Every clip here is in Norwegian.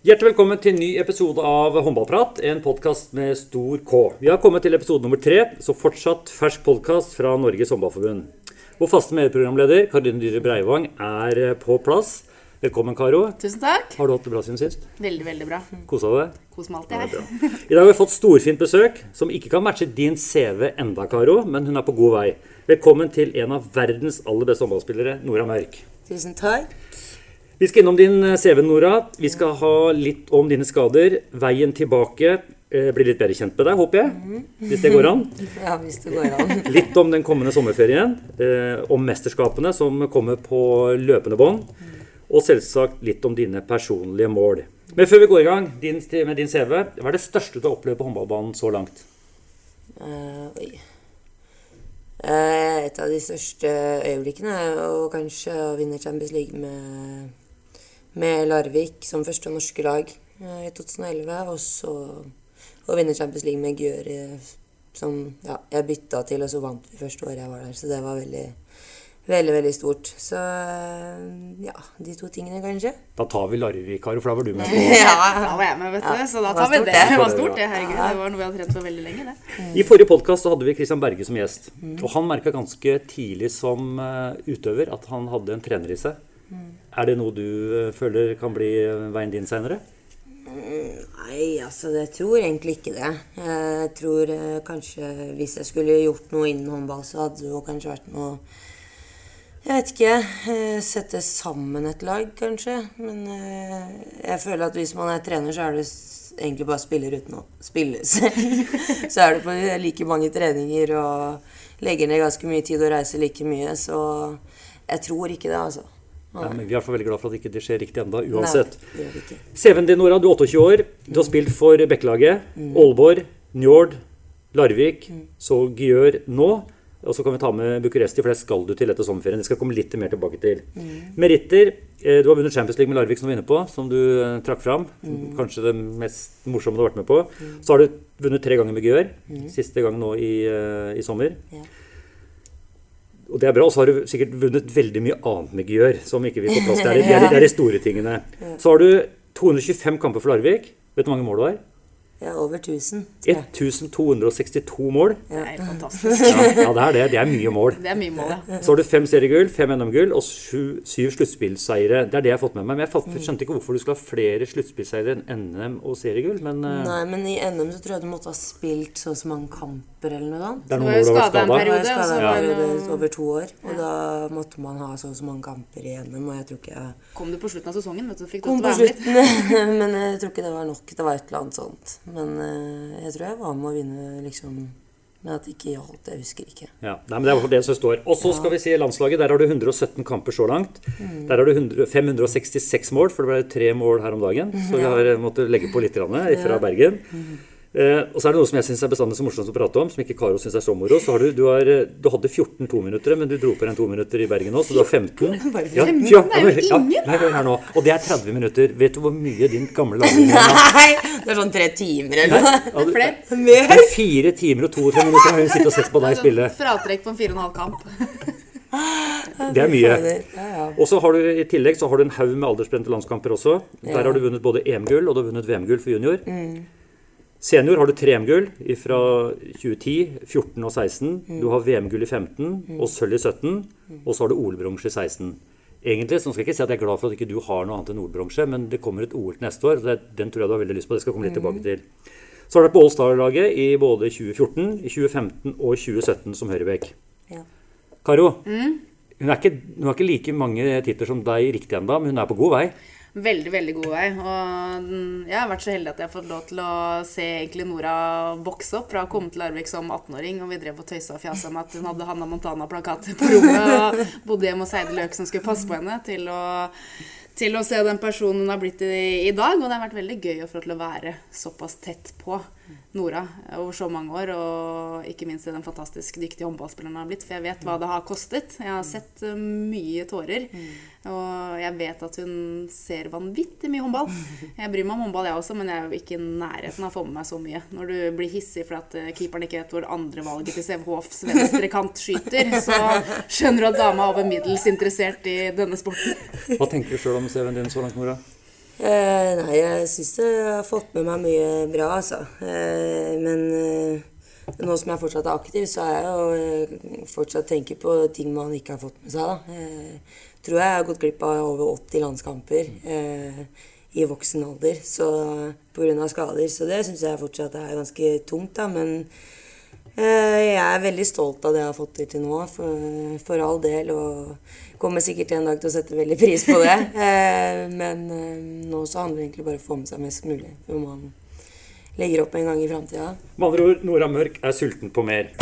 Hjertelig velkommen til en ny episode av Håndballprat, en podkast med stor K. Vi har kommet til episode nummer tre, så fortsatt fersk podkast fra Norges Håndballforbund. Vår faste medprogramleder Karin Dyhre Breivang er eh, på plass. Velkommen, Karo. Tusen takk. Har du hatt det bra siden sist? Veldig, veldig bra. Kosa deg? Kos meg alltid her. I dag har vi fått storfint besøk, som ikke kan matche din CV enda, Karo, men hun er på god vei. Velkommen til en av verdens aller beste håndballspillere, Nora Mørk. Tusen takk. Vi skal innom din eh, CV, Nora. Vi skal ha litt om dine skader. Veien tilbake. blir bli litt bedre kjent med deg, håper jeg. Hvis det går an. Ja, hvis det går an. Litt om den kommende sommerferien. Eh, om mesterskapene som kommer på løpende bånd. Og selvsagt litt om dine personlige mål. Men før vi går i gang din, med din CV, hva er det største du har opplevd på håndballbanen så langt? Uh, oi. Uh, et av de største øyeblikkene er jo kanskje å vinne Champions League med, med Larvik som første norske lag eh, i 2011. Og så å vinne Champions League med Gjør eh, som ja, jeg bytta til, og så vant vi første året jeg var der. Så det var veldig, veldig, veldig stort. Så eh, ja, de to tingene, kanskje. Da tar vi Larvik, Karo, for da var du med på Ja, Da var jeg med, vet du. Ja, Så da tar vi det. det. Det var stort, det. Herregud. Det var noe vi hadde trent for veldig lenge, det. I forrige podkast hadde vi Christian Berge som gjest. Og han merka ganske tidlig som eh, utøver at han hadde en trener i seg. Er det noe du eh, føler kan bli eh, veien din seinere? Nei, altså det tror egentlig ikke det. Jeg tror eh, kanskje hvis jeg skulle gjort noe innen håndball, så hadde det jo kanskje vært noe Jeg vet ikke. Sette sammen et lag, kanskje. Men jeg føler at hvis man er trener, så er det egentlig bare spiller uten å spille selv. så er det på like mange treninger og legger ned ganske mye tid og reiser like mye. Så jeg tror ikke det, altså. Ja, men vi er fall veldig glad for at ikke det skjer riktig enda, uansett. Nei, ikke. CV-en din, Nora, du er 28 år. Du har spilt for Bekkelaget, Aalborg, Njord, Larvik, så Gjør nå. Og så kan vi ta med Bucuresti, for det skal du til etter sommerferien. Det skal komme litt mer tilbake til. Meritter. eh, Du har vunnet Champions League med Larvik, som du var inne på, som du eh, trakk fram. Kanskje det mest morsomme du har vært med på. Så har du vunnet tre ganger med Gjør. Siste gang nå i, eh, i sommer. Og det er bra. Og så har du sikkert vunnet veldig mye annet med Gjør, som ikke vi får plass til. Det er, det det de store tingene. Så har du 225 kamper for Larvik. Vet du hvor mange mål du har? Ja, over 1000. 1262 mål. Det er fantastisk. Ja, ja, det er det. Det er mye mål. Det er mye mål, ja. Så har du fem seriegull, fem NM-gull og sju, syv sluttspillseiere. Det er det jeg har fått med meg. Men jeg skjønte ikke hvorfor du skulle ha flere sluttspillseiere enn NM og seriegull. Men uh... Nei, men i NM så tror jeg du måtte ha spilt så og så mange kamper eller noe sånt. det er noen var jo år du har vært skadet en skada. Jeg var periode. en periode noe- over to år, og da måtte man ha så og så mange kamper i NM, og jeg tror ikke jeg Kom du på slutten av sesongen, vet du. Fikk du kom på slutten. men jeg tror ikke det var nok. Det var et eller annet sånt. Men eh, jeg tror jeg var med å vinne, liksom. Men at det ikke gjaldt, jeg husker ikke. Ja, nei, men Det er det som står. Og så skal vi si landslaget. Der har du 117 kamper så langt. Mm. Der har du 100, 566 mål, for det ble tre mål her om dagen. Så vi har eh, måttet legge på litt grann, eh, fra Bergen. Mm. Eh, og så er det noe som jeg syns er bestandig så morsomt å prate om, som ikke Karo syns er så moro. Så har du, du, har, eh, du hadde 14 tominuttere, men du dro på en tominutter i Bergen nå, så du har 15. Bare Ja, 15? ja, Det er jo ja, ingen. nei, her nå. Og det er 30 minutter. Vet du hvor mye din gamle lagring er? Nei! Det er sånn tre timer eller noe. Ja, er Flere. Det er fire timer og 32 minutter har hun sittet og sett på deg spille. Fratrekk på en fire og en halv kamp. Det er mye. Ja, ja. Og så har du i tillegg så har du en haug med aldersbrente landskamper også. Der har du vunnet både EM-gull og du har vunnet VM-gull for junior. Senior har du tre EM-gull fra 2010, 14 og 16. Du har VM-gull i 15 og sølv i 17. Og så har du OL-bronse i 16. Egentlig så skal jeg ikke si at jeg er glad for at ikke du har noe annet enn OL-bronse, men det kommer et OL til neste år. og det, Den tror jeg du har veldig lyst på. Det skal jeg komme litt tilbake til. Så har du vært på All-Star-laget i både 2014, i 2015 og 2017 som høyrebekk. Ja. Karo, hun, er ikke, hun har ikke like mange titler som deg riktig ennå, men hun er på god vei. Veldig, veldig god vei. Og jeg har vært så heldig at jeg har fått lov til å se egentlig Nora vokse opp fra å komme til Larvik som 18-åring, og vi drev og tøysa og fjasa med at hun hadde Hanna Montana-plakater på rommet og bodde hjemme hos Heidi Løk som skulle passe på henne, til å, til å se den personen hun har blitt i, i dag. Og det har vært veldig gøy å få lov til å være såpass tett på Nora over så mange år, og ikke minst den fantastisk dyktige håndballspilleren hun har blitt. For jeg vet hva det har kostet. Jeg har sett uh, mye tårer. Og jeg vet at hun ser vanvittig mye håndball. Jeg bryr meg om håndball, jeg også, men jeg er jo ikke i nærheten av å få med meg så mye. Når du blir hissig fordi at uh, keeperen ikke vet hvor andrevalget til Sevhofs venstre kant skyter, så skjønner du at dama er over middels interessert i denne sporten. Hva tenker du sjøl om CV-en din så langt, Nora? Eh, nei, jeg syns jeg har fått med meg mye bra, altså. Eh, men eh, nå som jeg fortsatt er aktiv, så er jeg jo eh, fortsatt tenker på ting man ikke har fått med seg. da. Eh, tror jeg jeg har gått glipp av over 80 landskamper eh, i voksen alder pga. skader. Så det syns jeg fortsatt er ganske tungt, da. Men jeg er veldig stolt av det jeg har fått til til nå, for, for, all del. Og kommer sikkert en dag til å sette veldig pris på det. Eh, men eh, nå så handler det egentlig bare om å få med seg mest mulig. For man legger opp en gang i framtida. Med andre ord, Nora Mørk er sulten på mer.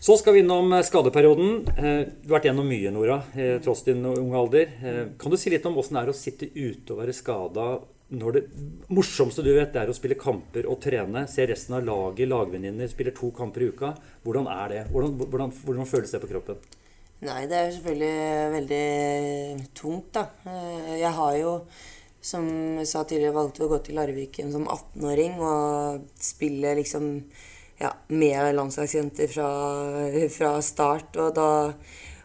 Så skal vi innom skadeperioden. Du har vært gjennom mye, Nora, tross din unge alder. Kan du si litt om åssen det er å sitte ute og være skada når det morsomste du vet, er å spille kamper og trene. Se resten av laget, lagvenninner, spiller to kamper i uka. Hvordan er det? Hvordan, hvordan, hvordan, føles det på kroppen? Nei, det er selvfølgelig veldig tungt, da. Jeg har jo, som jeg sa tidligere, valgt å gå til Larviken som 18-åring og spille liksom ja, med landslagsjenter fra, fra start. Og da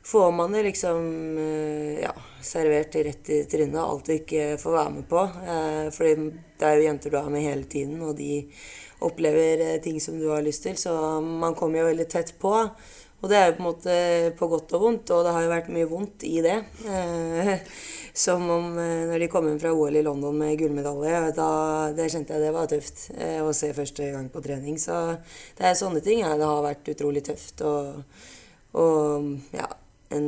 får man det liksom eh, ja, servert rett i trynet. Alt du ikke får være med på. Eh, fordi det er jo jenter du er med hele tiden, og de opplever eh, ting som du har lyst til. Så man kommer jo veldig tett på. Og det er jo på en måte på godt og vondt, og det har jo vært mye vondt i det. som om når de kom inn fra OL i London med gullmedalje, da det kjente jeg det var tøft å se første gang på trening. Så det er sånne ting ja, det har vært utrolig tøft. Og, og ja, en,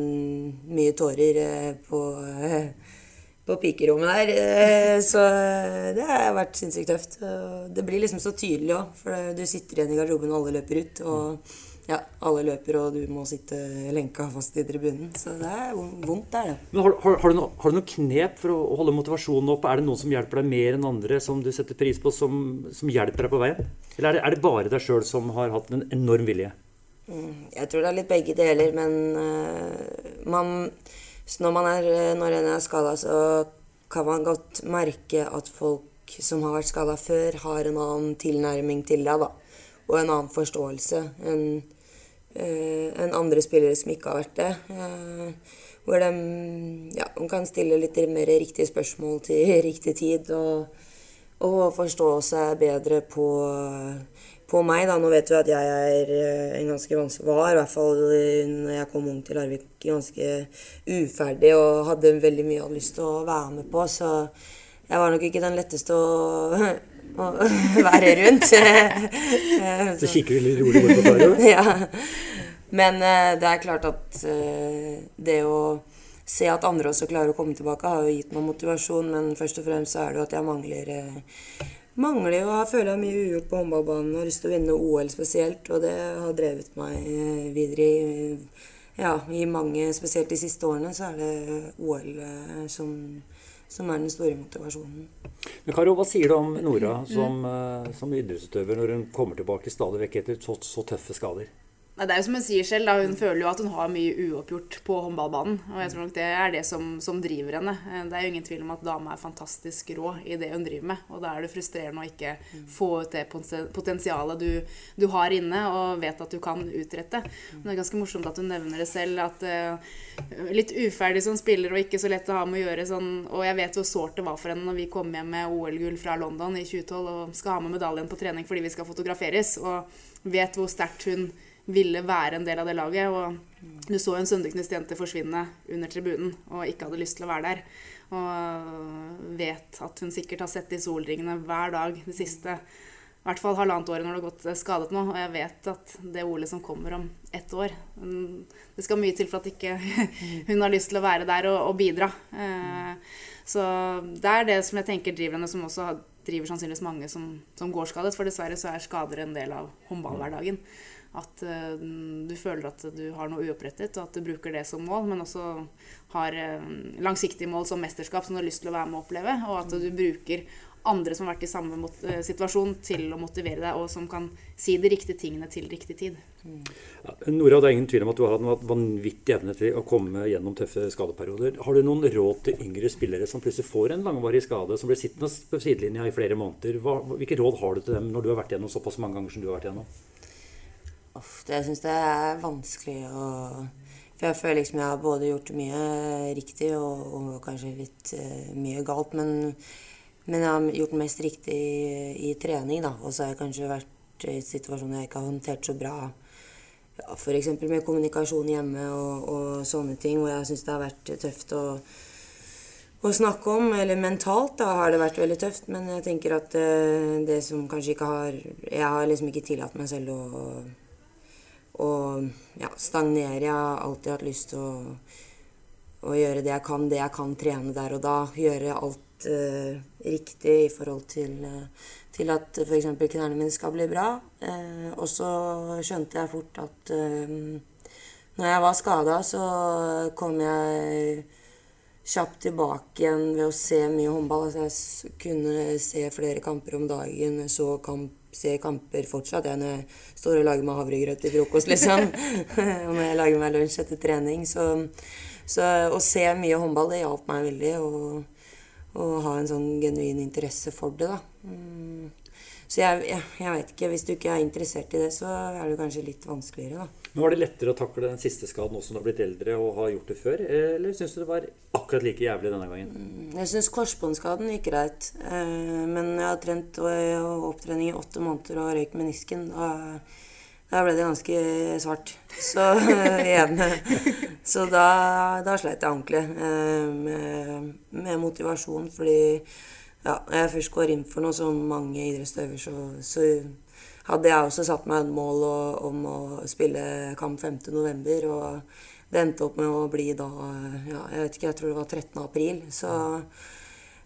mye tårer eh, på, eh, på pikerommet der. Eh, så det har vært sinnssykt tøft. Det blir liksom så tydelig òg, for du sitter igjen i garderoben og alle løper ut. og ja, alle løper, og du må sitte lenka fast i tribunen. Så det er vondt, det er det. Men har, har, har, du no, har, du noen knep for å holde motivasjonen oppe? Er det noen som hjelper deg mer enn andre, som du setter pris på, som, som hjelper deg på veien? Eller er det, er det bare deg sjøl som har hatt en enorm vilje? Mm, jeg tror det er litt begge deler, men uh, man, når man er, når en er skada, så kan man godt merke at folk som har vært skada før, har en annen tilnærming til deg, da. Og en annen forståelse enn uh, en andre spillere som ikke har vært det. Hvor de, ja, kan stille litt mer riktige spørsmål til riktig tid og, og forstå seg bedre på på meg. da, Nå vet du at jeg er eh, en ganske vanskelig var, i hvert fall når jeg kom ung til Larvik, ganske uferdig og hadde veldig mye jeg hadde lyst til å være med på. Så jeg var nok ikke den letteste å, å være rundt. så kikker du litt rolig bort på Taro? ja. Men eh, det er klart at eh, det å se at andre også klarer å komme tilbake, har jo gitt meg motivasjon. Men først og fremst så er det jo at jeg mangler mangler jo Jeg føler jeg mye ugjort på håndballbanen og har lyst til å vinne OL spesielt. Og det har drevet meg eh, videre i, ja, i mange Spesielt de siste årene så er det OL eh, som, som er den store motivasjonen. Men Karo, Hva sier du om Nora som, mm. som idrettsutøver når hun kommer tilbake stadig vekk etter så, så tøffe skader? Nei, det er jo som hun sier selv, da, hun føler jo at hun har mye uoppgjort på håndballbanen. Og jeg tror nok det er det som, som, driver henne. Eh, det er jo ingen tvil om at dama er fantastisk rå i det hun driver med. Og da er det frustrerende å ikke få ut det potensialet du, du har inne og vet at du kan utrette. Men det er ganske morsomt at hun nevner det selv, at uh, litt uferdig som spiller og ikke så lett å ha med å gjøre sånn Og jeg vet hvor sårt det var for henne når vi kom hjem med OL-gull fra London i 2012 og skal ha med medaljen på trening fordi vi skal fotograferes, og vet hvor sterkt hun ville være en del av det laget. Og du så en Søndeknust jente forsvinne under tribunen og ikke hadde lyst til å være der. Og vet at hun sikkert har sett de solringene hver dag det siste i hvert fall halvannet året når det har gått skadet nå. Og jeg vet at det Ole som kommer om ett år Det skal mye til for at ikke hun har lyst til å være der og, og bidra. Eh, så det er det som jeg tenker driver henne, som også driver sannsynligvis mange som, som går skadet. For dessverre så er skader en del av håndballhverdagen. At uh, du føler at du har noe uopprettet, og at du bruker det som mål, men også har uh, langsiktige mål som mesterskap som du har lyst til å være med og oppleve. Og at du bruker andre som har vært i samme uh, situasjon, til å motivere deg, og som kan si de riktige tingene til riktig tid. Ja, Nora, det er ingen tvil om at du har hatt vanvittig evne til å komme gjennom tøffe skadeperioder. Har du noen råd til yngre spillere som plutselig får en langvarig skade, som blir sittende på sidelinja i flere måneder? Hva, hvilke råd har du til dem når du har vært gjennom såpass mange ganger som du har vært gjennom? Uff, jeg syns det er vanskelig å For jeg føler liksom jeg har både gjort mye riktig og, og kanskje litt uh, mye galt. Men, men, jeg har gjort mest riktig i, i trening, da. Og så har jeg kanskje vært i situasjoner jeg ikke har håndtert så bra. Ja, F.eks. med kommunikasjon hjemme og, og, sånne ting, hvor jeg syns det har vært tøft å, å, snakke om. Eller mentalt da har det vært veldig tøft, men jeg tenker at uh, det som kanskje ikke har Jeg har liksom ikke tillatt meg selv å og ja, stagnere. Jeg har alltid hatt lyst til å, å, gjøre det jeg kan, det jeg kan trene der og da. Gjøre alt eh, riktig i forhold til, uh, til at f.eks. knærne mine skal bli bra. Eh, og så skjønte jeg fort at når jeg var skada, så kom jeg kjapt tilbake igjen ved å se mye håndball. Altså jeg kunne se flere kamper om dagen. Så kamp se kamper fortsatt. Jeg, når jeg står og lager meg havregrøt til frokost, liksom. og når jeg lager meg lunsj etter trening. Så, så å se mye håndball, det hjalp meg veldig. å ha en sånn genuin interesse for det, da. Så jeg, jeg, jeg vet ikke. Hvis du ikke er interessert i det, så er det kanskje litt vanskeligere, da. Men Var det lettere å takle den siste skaden også når du har blitt eldre og har gjort det før? Eller syns du det var akkurat like jævlig denne gangen? Mm, jeg syns korsbåndskaden gikk greit. Eh, men jeg har trent og opptrening i åtte måneder og røyk menisken. Da, da ble det ganske svart. Så igjen Så da, da sleit jeg ordentlig eh, med, med motivasjon, fordi ja, når jeg først går inn for noe som mange idrettsutøvere, så, så hadde jeg også satt meg et mål om å spille kamp 5.11. Og det endte opp med å bli da ja, Jeg vet ikke, jeg tror det var 13. april. Så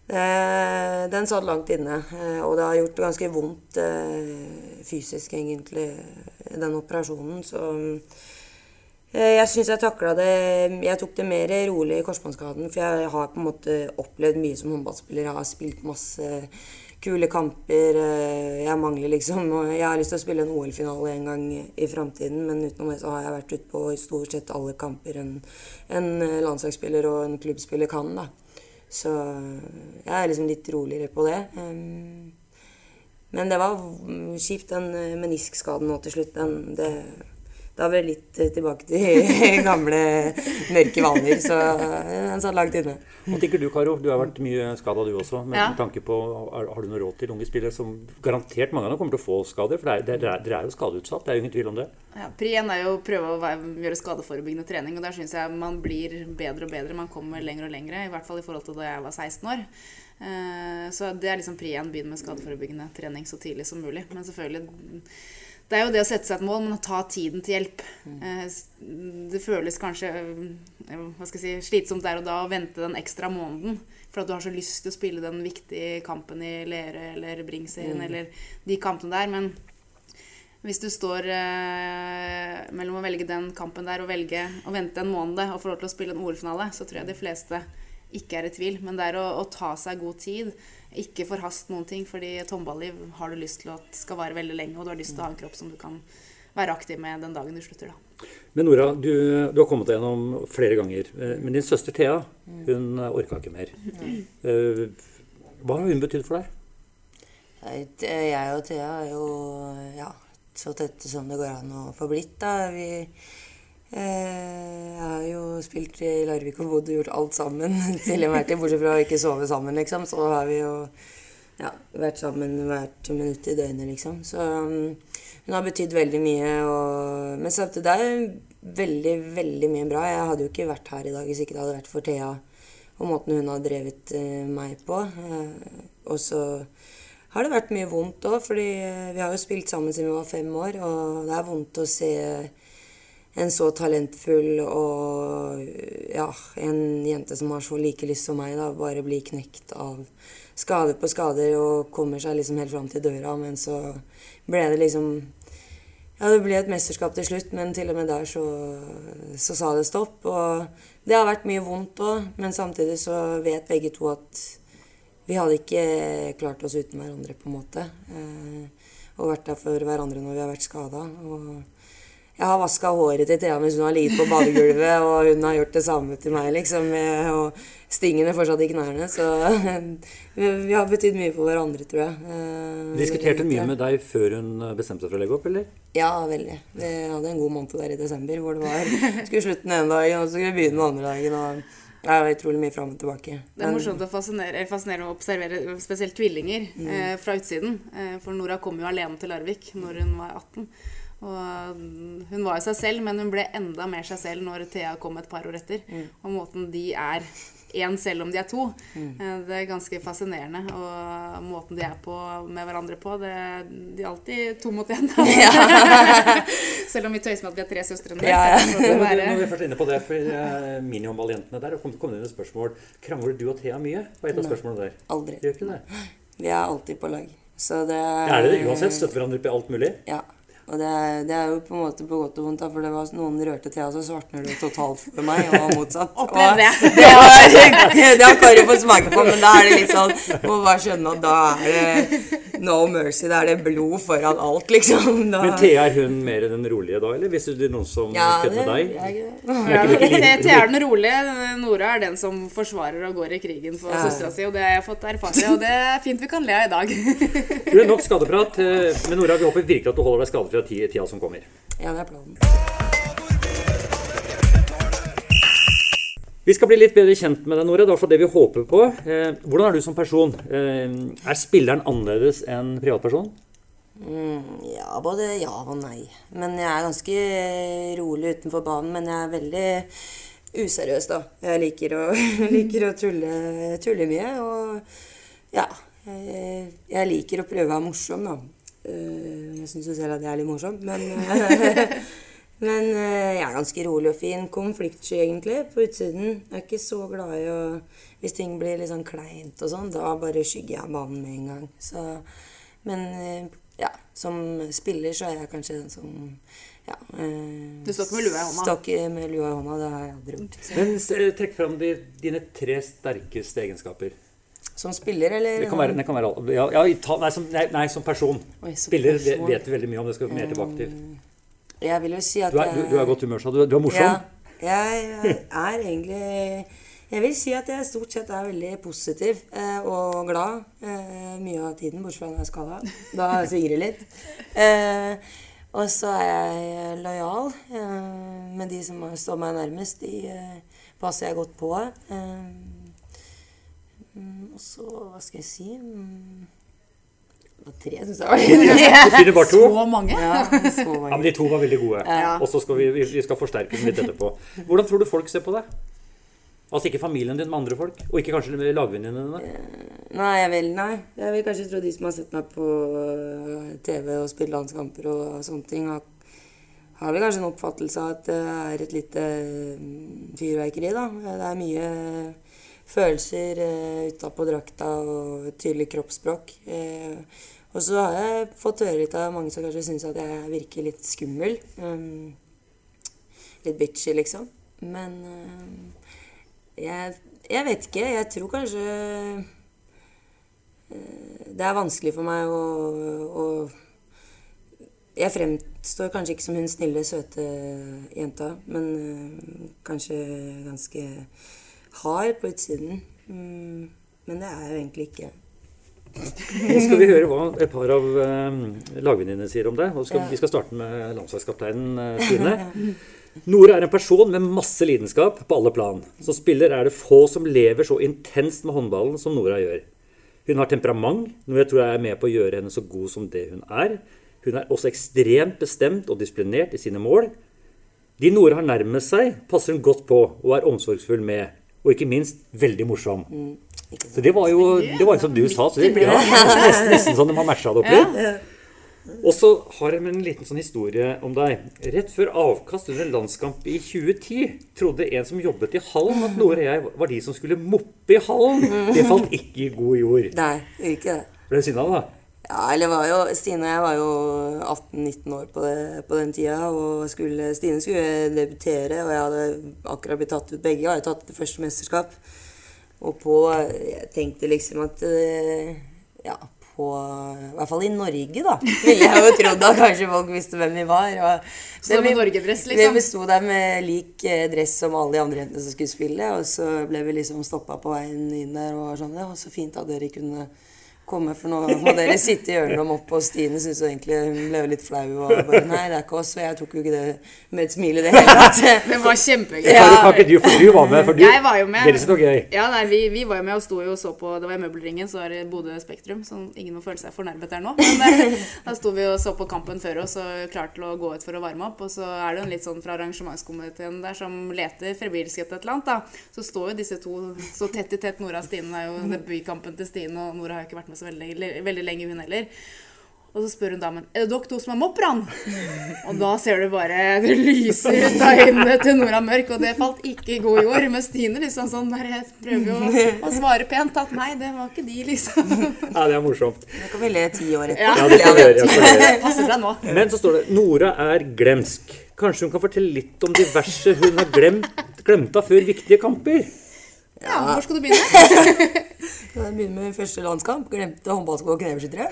eh, den satt langt inne. Eh, og det har gjort ganske vondt eh, fysisk, egentlig, den operasjonen. Så jeg syns jeg takla det Jeg tok det mer rolig i korsbåndskaden. For jeg har på en måte opplevd mye som håndballspiller. Jeg har spilt masse kule kamper. Eh, jeg mangler liksom Jeg har lyst til å spille en OL-finale en gang i framtiden, men utenom det så har jeg vært ute på stort sett alle kamper en, en landslagsspiller og en klubbspiller kan. da. Så jeg er liksom litt roligere på det. Men det var kjipt, den meniskskaden nå til slutt. Den, det da var det litt eh, tilbake til gamle, mørke vaner. Så den satt langt inne. Hva tenker du, Karo? Du har vært mye skada, du også. Med ja. tanke på, Har du noe råd til unge spillere som garantert mange av dem kommer til å få skader? For dere er, er, jo skadeutsatt, det er jo ingen tvil om det. Ja, Pri én er jo å prøve å gjøre skadeforebyggende trening, og der syns jeg man blir bedre og bedre. Man kommer lenger og lenger, i hvert fall i forhold til da jeg var 16 år. Eh, så det er liksom pri én. Begynn med skadeforebyggende trening så tidlig som mulig. Men selvfølgelig det er jo det å sette seg et mål, men å ta tiden til hjelp. Mm. Det føles kanskje eh, hva skal jeg si, slitsomt der og da å vente den ekstra måneden. For at du har så lyst til å spille den viktige kampen i Lere eller Bring-serien mm. eller de kampene der. Men hvis du står eh, mellom å velge den kampen der og velge å vente en måned og få lov til å spille en OL-finale, så tror jeg de fleste ikke er i tvil. Men det er å, å ta seg god tid ikke forhast noen ting, fordi et håndballiv har du lyst til at skal vare veldig lenge, og du har lyst til å ha en kropp som du kan være aktiv med den dagen du slutter. da. Men Nora, du, du har kommet deg gjennom flere ganger. Eh, men din søster Thea, hun orka ikke mer. Eh, hva har hun betydd for deg? Jeg og Thea er jo ja, så tette som det går an å få blitt. da. Vi jeg har jo spilt i Larvik og bodd og gjort alt sammen til enhver tid, bortsett fra å ikke sove sammen, liksom. Så har vi jo ja, vært sammen hvert minutt i døgnet, liksom. Så um, hun har betydd veldig mye. Og, men samtidig det er veldig, veldig mye bra. Jeg hadde jo ikke vært her i dag hvis ikke det hadde vært for Thea og måten hun har drevet uh, meg på. Uh, og så har det vært mye vondt òg, fordi vi har jo spilt sammen siden vi var fem år, og det er vondt å se en så talentfull og ja, en jente som har så like lyst som meg, da, bare blir knekt av skader på skader og kommer seg liksom helt fram til døra. Men så ble det liksom Ja, det ble et mesterskap til slutt, men til og med der så, så sa det stopp. Og det har vært mye vondt òg, men samtidig så vet begge to at vi hadde ikke klart oss uten hverandre, på en måte. Eh, og vært der for hverandre når vi har vært skada. Og jeg har vaska håret til Thea mens hun har ligget på badegulvet, og hun har gjort det samme til meg, liksom. Og stingene fortsatt i knærne. Så vi har betydd mye for hverandre, tror jeg. Eh, Diskuterte hun mye med deg før hun bestemte seg for å legge opp, eller? Ja, veldig. Vi hadde en god måned der i desember hvor det var Skulle slutte den ene dagen, og så skulle vi begynne den andre dagen. og det var utrolig mye fram og tilbake. Det er morsomt å fascinere, fascinere å observere spesielt tvillinger eh, fra utsiden. Eh, for Nora kom jo alene til Larvik når hun var 18. Og mm, hun var jo seg selv, men hun ble enda mer seg selv når Thea kom et par år etter. Og måten de er én selv om de er to, mm. det er ganske fascinerende. Og måten de er på med hverandre på, det, de er alltid to mot én. selv om vi tøyser med at vi er tre søstre. Ja, ja. Når vi først er inne på det, for eh, minihåndballjentene der, kom, kom det inn et spørsmål Krangler du og Thea mye? Var et av spørsmålene der. Aldri. Gjør ikke det? Vi er alltid på lag. Så det Er det det uansett? Støtter hverandre opp i alt mulig? Ja. Og det er, det er jo på en måte på godt og vondt, da, for det var noen rørte til, og så svartner det totalt for meg, og motsatt. Opplevde jeg. Og det har, det har Kari fått smake på, men da er det litt sånn Må bare skjønne at da er det no mercy. Da er det blod foran alt, liksom. Da, Men Thea, er hun mer den rolige da, eller? Hvis det er noen som ja, kødder med deg? jeg, det ikke Thea er den rolige. Nora er den som forsvarer og går i krigen for Ja. søstera si. Og det har jeg fått erfare, og det er fint vi kan le av i dag. Du er nok skadeprat. eh, Men Nora, vi håper virkelig at du holder deg skadefri av i tida som kommer. ja, det er planen. Vi skal bli litt bedre kjent med deg, Nore. Det er det vi håper på. Eh, hvordan er du som person? Eh, er spilleren annerledes enn privatperson? Mm, ja, både ja og nei. Men jeg er ganske rolig utenfor banen. Men jeg er veldig useriøs, da. Jeg liker å, liker å tulle, tulle mye. Og ja. Jeg, jeg liker å prøve å være morsom, da. Eh, Jeg syns jo selv at jeg er litt morsom, men eh, Men eh, jeg er ganske rolig og fin. Konfliktsky, egentlig, på utsiden. Jeg er ikke så glad i å Hvis ting blir litt sånn kleint og sånn, da bare skygger jeg banen med en gang. Så Men ja, som spiller så er jeg kanskje den som ja, eh, Du står ikke med lua i hånda? Står ikke med lua i hånda, det har jeg aldri gjort. Men trekk fram de, dine tre sterkeste egenskaper. Som spiller, eller? Det kan være, det kan være ja, ja, nei, som, nei, nei, som person. Oi, Spiller vet, person. vet du veldig mye om. Det skal vi mer tilbake til. Jeg vil jo si at Du er, du, du er godt humør, sa du. Du er morsom. Ja, jeg er egentlig Jeg vil si at jeg stort sett er veldig positiv eh, og glad eh, mye av tiden, bortsett fra når jeg er skada. Da svinger det litt. Eh, og så er jeg lojal. Eh, med de som står meg nærmest, de eh, passer jeg godt på. Eh, mm, og så, hva skal jeg si mm, Det var tre, syns jeg. Du finner bare to. Så mange. Ja, så Ja, men De to var veldig gode. Ja. Og så skal vi, vi skal forsterke dem litt etterpå. Hvordan tror du folk ser på deg? Altså ikke familien din, med andre folk? Og ikke kanskje lagvenninnene dine? Nei, jeg vil, nei. Jeg vil kanskje tro de som har sett meg på øh, TV og spilt landskamper og sånne ting, har, har vel kanskje en oppfattelse av at det er et lite mm, fyrverkeri, da. Det er mye følelser eh, utapå drakta og tydelig kroppsspråk. Eh, og så har jeg fått høre litt av mange som kanskje syns at jeg virker litt skummel. Um, litt bitchy, liksom. Men øh, jeg, jeg vet ikke. Jeg tror kanskje uh, det er vanskelig for meg å, å Jeg fremstår kanskje ikke som hun snille, søte jenta, men uh, kanskje ganske hard på utsiden. Mm, men det er jeg jo egentlig ikke. Nå skal vi høre hva et par av uh, lagvenninnene sier om deg. Og skal, Ja. Vi skal starte med landslagskapteinen eh, Stine. Nora er en person med masse lidenskap på alle plan. Som spiller er det få som lever så intenst med håndballen som Nora gjør. Hun har temperament, noe jeg tror jeg er med på å gjøre henne så god som det hun er. Hun er også ekstremt bestemt og disiplinert i sine mål. De Nora har nærmest seg, passer hun godt på og er omsorgsfull med. Og ikke minst veldig morsom. Mm. Så det var jo det var som du sa. Så det, ja, nesten, nesten sånn de har matcha det opp litt. Og så har jeg en liten sånn historie om deg. Rett før avkast under en landskamp i 2010 trodde en som jobbet i hallen at Nore og jeg var de som skulle moppe i hallen. Det falt ikke i god jord. Nei, ikke det. Ble du sinna da? Ja, eller var jo, Stine og jeg var jo 18-19 år på, det, på den tida, og skulle, Stine skulle debutere, og jeg hadde akkurat blitt tatt ut. Begge Jeg hadde tatt ut første mesterskap. Og på Jeg tenkte liksom at eh, Ja, på I hvert fall i Norge, da. Ville jeg jo trodd at kanskje folk visste hvem vi var. Og Så med vi- Norgedress, liksom? Vi sto der med lik eh, dress som alle de andre jentene som skulle spille, og så ble vi liksom stoppa på veien inn der og var sånn Ja, så fint at dere kunne komme, for nå må dere sitte i hjørnet om opp, og Stine syntes egentlig hun ble litt flau og bare Nei, det er ikke oss. Og jeg tok jo ikke det med et smil i det hele tatt. Det var kjempegøy. Ja. kan ikke du, for du var med, for du Jeg var jo med. Dere syntes det var gøy. Ja, nei, vi, vi var jo med og sto jo og så på Det var i møbelringen, så var det Bodø Spektrum. Så ingen må føle seg fornærmet der nå. Men eh, da sto vi og så på kampen før oss og klar til å gå ut for å varme opp. Og så er det jo en litt sånn fra arrangementskomiteen der som leter febrilsk etter et eller annet. da. Så står jo disse to så tett i tett. Nora og Stine er jo debutkampen til Stine, og Nora har jo ikke vært med så veldig, veldig lenge, hun heller. Og så spør hun damen er det dere to som er mopperne. Og da ser du bare det lyser ut av øynene til Nora Mørk, og det falt ikke i god jord. Men Stine liksom sånn der, prøver jo å, å svare pent at nei, det var ikke de, liksom. Ja, det er morsomt. Det kan vi le ti år etter. Ja. Ja, det skal vi gjøre. Passer seg nå. Men så står det Nora er glemsk. Kanskje hun kan fortelle litt om diverse hun har glemt, glemt av før viktige kamper? Ja, hvor skal du begynne? Jeg begynner med min første landskamp? Glemte håndballsko og knebeskyttere.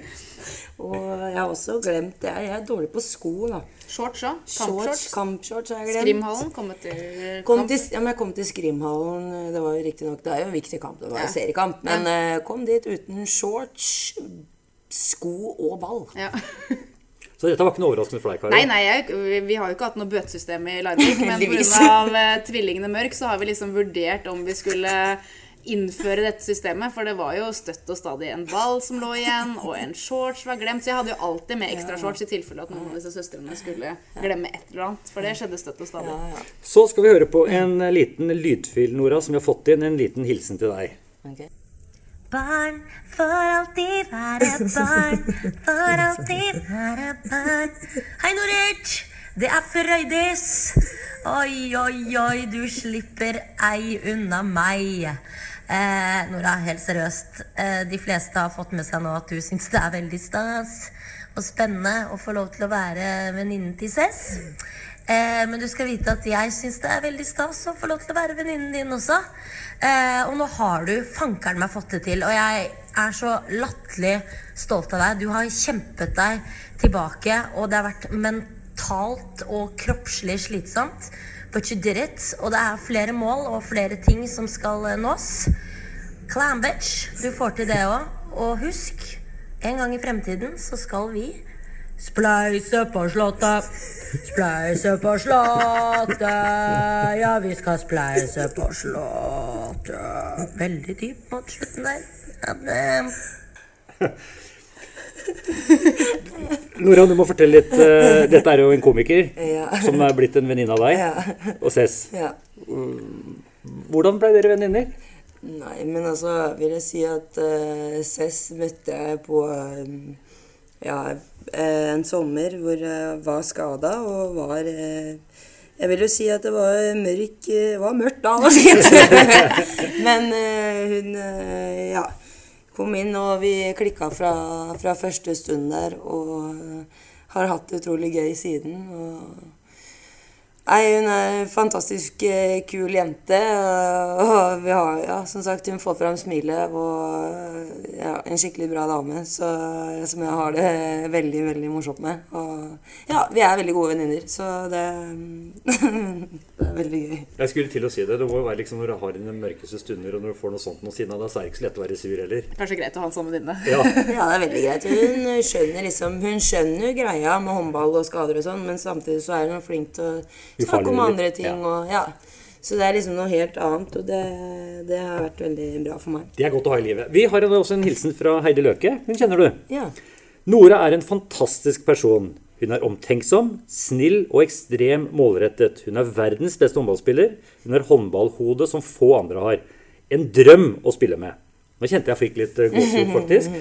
og jeg har også glemt Jeg jeg er dårlig på sko, da. Shorts òg. Kampshorts. kampshorts har jeg glemt. Skrimhallen kommet til Kom til, ja, men jeg kom til Skrimhallen. Det var jo riktignok Det er jo en viktig kamp, det var jo Ja. seriekamp. Men ja. kom dit uten shorts, sko og ball. Ja. Så dette var ikke noe overraskende for deg, Kari? Nei, nei, jeg, vi har jo ikke hatt noe bøtesystem i Larvik, men pga. tvillingene Mørk så har vi liksom vurdert om vi skulle innføre dette systemet, for det var jo støtt og stadig en ball som lå igjen, og en shorts var glemt, så jeg hadde jo alltid med ekstra shorts i tilfelle at noen av disse søstrene skulle glemme et eller annet, for det skjedde støtt og stadig. Ja, ja. Så skal vi høre på en liten lydfil, Nora, som vi har fått inn. En liten hilsen til deg. Ok. Barn får alltid være barn, får alltid være barn. Hei, Norit! Det er Frøydis. Oi, oi, oi, du slipper ei unna meg. Eh, Nora, helt seriøst. Eh, de fleste har fått med seg nå at du syns det er veldig stas og spennende å få lov til å være venninnen til Cess. Eh, men du skal vite at jeg syns det er veldig stas å få lov til å være venninnen din også. Eh, og nå har du fankeren meg fått det til, og jeg er så latterlig stolt av deg. Du har kjempet deg tilbake, og det har vært mentalt og kroppslig slitsomt. But you did it. Og det er flere mål og flere ting som skal eh, nås. Clam bitch, du får til det òg. Og husk, en gang i fremtiden så skal vi Spleise på slottet, spleise på slottet. Ja, vi skal spleise på slottet. Veldig dyp mot slutten der. Amen. Nora, du må fortelle litt. eh, dette er jo en komiker Ja. som er blitt en venninne av deg. Ja. Og Cess. ja. Hvordan ble dere venninner? Nei, men altså vil jeg si at uh, Cess møtte jeg på um, ja, en sommer hvor jeg var skada og var eh, Jeg vil jo si at det var mørk eh, var mørkt da, og fint. men eh, hun eh, ja, kom inn, og vi klikka fra, fra første stund der. Og eh, har hatt det utrolig gøy siden. og Nei, hun er en fantastisk eh, kul jente. eh, Og vi har, ja, som sagt, hun får fram smilet og eh, ja, en skikkelig bra dame. Så, som jeg har det veldig, veldig morsomt med. Og ja, vi er veldig gode venninner, så det, det er veldig gøy. Jeg skulle til å si det. Det må jo være liksom når du har dine mørkeste stunder, og når du får noe sånt noe av deg, så er det ikke så lett å være sur heller. Kanskje greit å ha en sånn venninne. Ja. Ja, det er veldig greit. Hun skjønner liksom Hun skjønner greia med håndball og skader og sånn, men samtidig så er hun flink til å snakke om andre ting ja. og ja. Så det er liksom noe helt annet, og det, det har vært veldig bra for meg. Det er godt å ha i livet. Vi har også en hilsen fra Heidi Løke. Hun kjenner du. Ja. Nora er en fantastisk person. Hun er omtenksom, snill og ekstrem målrettet. Hun er verdens beste håndballspiller. Hun har håndballhode som få andre har. En drøm å spille med. Nå kjente jeg fikk litt eh, gåsehud, faktisk.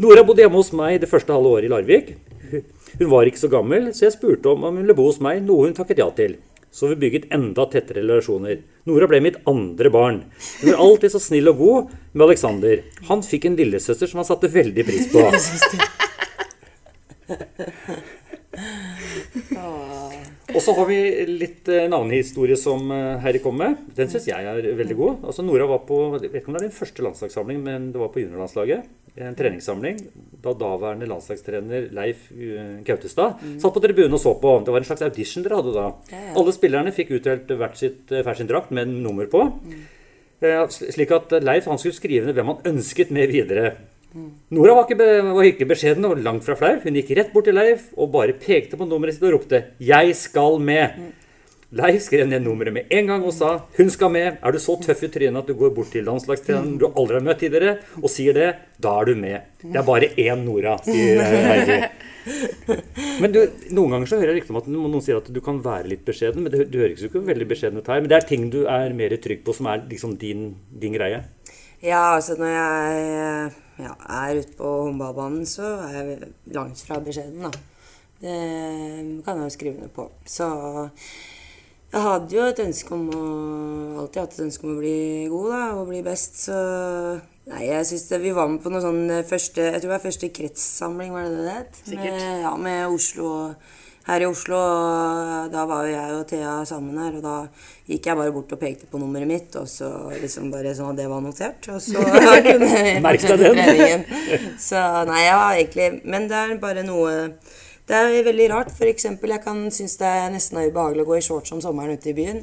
Nora bodde hjemme hos meg det første halve året i Larvik. Hun- var ikke så gammel, så jeg spurte om om hun ville bo hos meg, noe hun takket ja til. Så vi bygget enda tettere relasjoner. Nora ble mitt andre barn. Hun var alltid så snill og god med Alexander. Han fikk en lillesøster som han satte veldig pris på. Og så har vi litt eh, navnehistorie som eh, Heidi kom med. Den syns jeg er veldig god. Altså Nora var på jeg vet ikke om det er din første landslagssamling, men det var på juniorlandslaget. En treningssamling da daværende landslagstrener Leif Kautestad mm. satt på tribunen og så på. Det var en slags audition dere hadde da. Ja, ja. Alle spillerne fikk utdelt hvert sitt, eh, hver sin drakt med nummer på. Mm. Slik at Leif han skulle skrive ned hvem han ønsket med videre. Nora var ikke, var ikke beskjeden og langt fra flau. Hun gikk rett bort til Leif og bare pekte på nummeret sitt og ropte 'Jeg skal med'. Leif skrev ned nummeret med en gang og sa 'Hun skal med'. Er du så tøff i trynet at du går bort til landslagstreneren du aldri har møtt tidligere, og sier det, da er du med. Det er bare én Nora, sier Heidi. Men du, noen ganger så hører jeg rykter om at noen sier at du kan være litt beskjeden, men det, du høres jo ikke veldig beskjeden ut her. Men det er ting du er mer trygg på, som er liksom din, din greie. Ja, altså når jeg ja, er ute på håndballbanen, så er jeg langt fra beskjeden, da. Det kan jeg jo skrive under på. Så jeg hadde jo et ønske om å Alltid hatt et ønske om å bli god, da, og bli best, så Nei, jeg synes Vi var med på noe sånn eh, første Jeg tror det var første kretssamling, var det det det het? Sikkert. Med, ja, med Oslo her i Oslo. og Da var jo jeg og Thea sammen her, og da gikk jeg bare bort og pekte på nummeret mitt, og så liksom bare sånn at det var notert. Og så kunne jeg Merk deg den. Så nei, jeg var egentlig Men det er bare noe Det er veldig rart. Eksempel, jeg kan synes det er nesten ubehagelig å gå i shorts om sommeren ute i byen.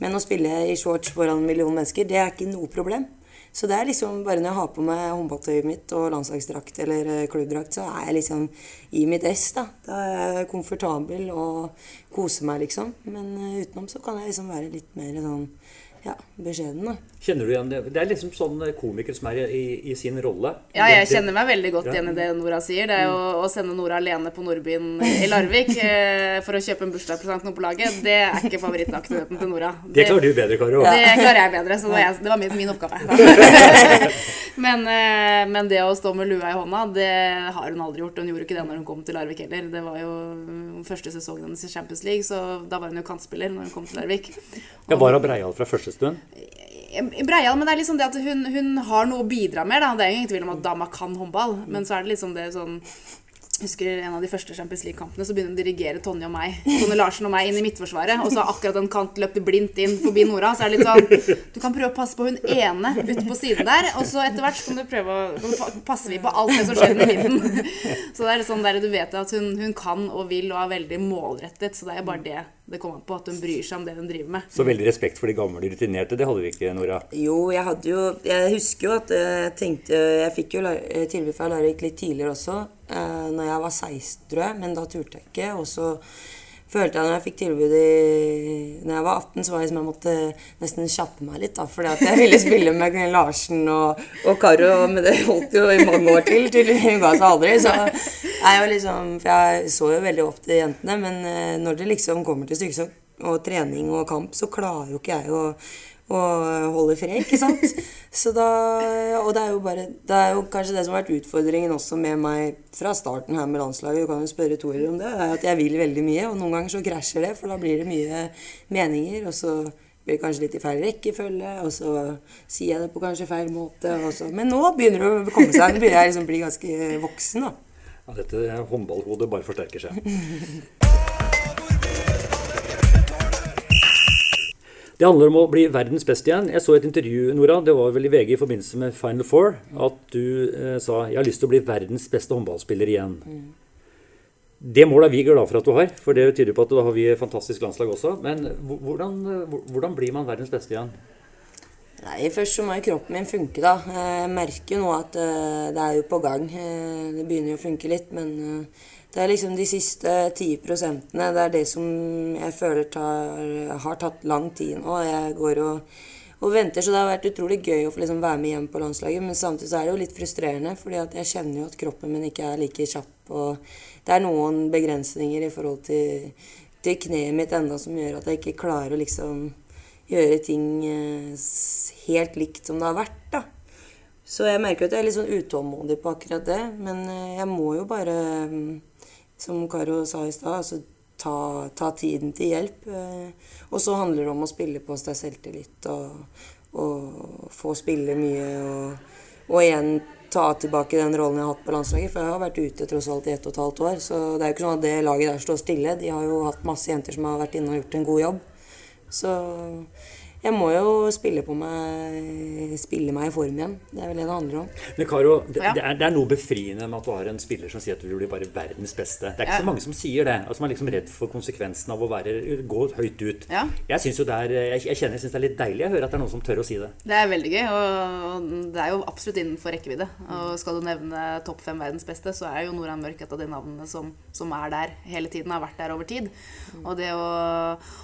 Men å spille i shorts foran en million mennesker, det er ikke noe problem. Så det er liksom bare når jeg har på meg håndballtøyet mitt og landslagsdrakt eller eh, klubbdrakt, så er jeg liksom i mitt ess, da. Da er jeg komfortabel og koser meg, liksom. Men eh, utenom så kan jeg liksom være litt mer sånn ja, beskjeden, da. Kjenner du igjen det? Det er liksom sånn komikere som er i, i sin rolle. Ja, jeg kjenner meg veldig godt igjen i det Nora sier. Det jo å sende Nora alene på Nordbyen i Larvik eh, for å kjøpe en bursdagspresang til på laget, det er ikke favorittaktiviteten til Nora. Det klarer du bedre, Karo. Det klarer jeg bedre, så det var, jeg, det var min, min oppgave. men, eh, men det å stå med lua i hånda, det har hun aldri gjort. Hun gjorde ikke det når hun kom til Larvik heller. Det var jo mm, første sesongen hennes i Champions League, så da var hun jo kantspiller når hun kom til Larvik. Ja, var hun Breial fra første stund. Breial, men det er liksom det at hun, hun har noe å bidra med. Da. Det er jo ingen tvil om at dama kan håndball, men så er det liksom det sånn husker en av de første Champions League-kampene, så begynner hun å dirigere Tonje og meg Tonje Larsen og meg inn i midtforsvaret. Og så har akkurat en kant løpt blindt inn forbi Nora. Så er det litt sånn Du kan prøve å passe på hun ene ute på siden der, og så etter hvert så kan du prøve å passe passer vi på alt det som skjer under midten. Så det er litt sånn der du vet at hun, hun kan og vil og er veldig målrettet. Så det er bare det det kommer an på, at hun bryr seg om det hun driver med. Så veldig respekt for de gamle rutinerte. Det hadde vi ikke, Nora. Jo, jeg hadde jo Jeg husker jo at eh, jeg tenkte Jeg fikk jo eh, tilbud fra Larvik litt tidligere også, eh, når jeg var 16, tror jeg, men da turte jeg ikke. Og så følte jeg når jeg fikk tilbud i Når jeg var 18, så var jeg som jeg måtte nesten kjappe meg litt, da, fordi at jeg ville spille med Larsen og, og Karo, men det holdt jo i mange år til. til Hun ga seg aldri. Så jeg var liksom For jeg så jo veldig opp til jentene, men eh, når det liksom kommer til stykket, og trening og kamp, så klarer jo ikke jeg å, å holde fred, ikke sant? Så da, og det er jo bare Det er jo kanskje det som har vært utfordringen også med meg fra starten her med landslaget. Du kan jo spørre Torer om det. er At jeg vil veldig mye, og noen ganger så krasjer det, for da blir det mye meninger. Og så blir det kanskje litt i feil rekkefølge, og så sier jeg det på kanskje feil måte. Og så. Men nå begynner det å komme seg. Nå begynner jeg liksom å bli ganske voksen, da. Ja, dette håndballhodet bare forsterker seg. Det handler om å bli verdens beste igjen. Jeg så et intervju Nora, det var vel i VG i forbindelse med Final Four, at du eh, sa 'jeg har lyst til å bli verdens beste håndballspiller igjen'. Det målet er vi glad for at du har, for det tyder på at da har vi et fantastisk landslag også. Men hvordan, hvordan blir man verdens beste igjen? Nei, Først så må jo kroppen min funke, da. Jeg merker jo nå at eh, det er jo på gang. Eh, det begynner jo å funke litt, men eh, det er liksom de siste 10 prosentene. Det er det som jeg føler tar, har tatt lang tid nå. Jeg går og, og venter, så det har vært utrolig gøy å få liksom være med hjem på landslaget. Men samtidig så er det jo litt frustrerende, fordi jeg kjenner jo at kroppen min ikke er like kjapp. Og det er noen begrensninger i forhold til, til kneet mitt enda som gjør at jeg ikke klarer å liksom gjøre ting eh, helt likt som det har vært, da. Så jeg merker at jeg er litt sånn utålmodig på akkurat det. Men eh, jeg må jo bare, mm, som Karo sa i stad, altså ta, ta tiden til hjelp. eh, Og så handler det om å spille på seg selvtillit og, og få spille mye. Og, og igjen ta tilbake den rollen jeg har hatt på landslaget. For jeg har vært ute tross alt i ett og et halvt år. Så det er jo ikke sånn at det laget der står stille. De har jo hatt masse jenter som har vært inne og gjort en god jobb. Så jeg må jo spille på meg Spille meg i form igjen. Det er vel det det handler om. Men Karo, det, Ja. det, er, det er noe befriende med at du har en spiller som sier at du vil bli bare verdens beste. Det er ikke Ja. så mange som sier det. Altså Man er liksom redd for konsekvensen av å være, gå høyt ut. Ja. Jeg syns jo det er, jeg, jeg kjenner jeg synes det er litt deilig å høre at det er noen som tør å si det. Det er veldig gøy, og det er jo absolutt innenfor rekkevidde. Og skal du nevne topp fem verdens beste, så er jo Noran Mørk et av de navnene som, som er der hele tiden, har vært der over tid. Og det å,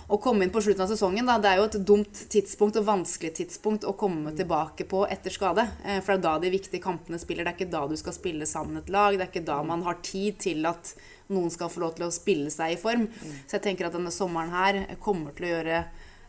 å komme inn på slutten av sesongen, da, det er jo et dumt tidspunkt og vanskelig tidspunkt å komme tilbake på etter skade. Eh, For det er da de viktige kampene spiller. Det er ikke da du skal spille sammen et lag. Det er ikke da man har tid til at noen skal få lov til å spille seg i form. Så jeg tenker at denne sommeren her kommer til å gjøre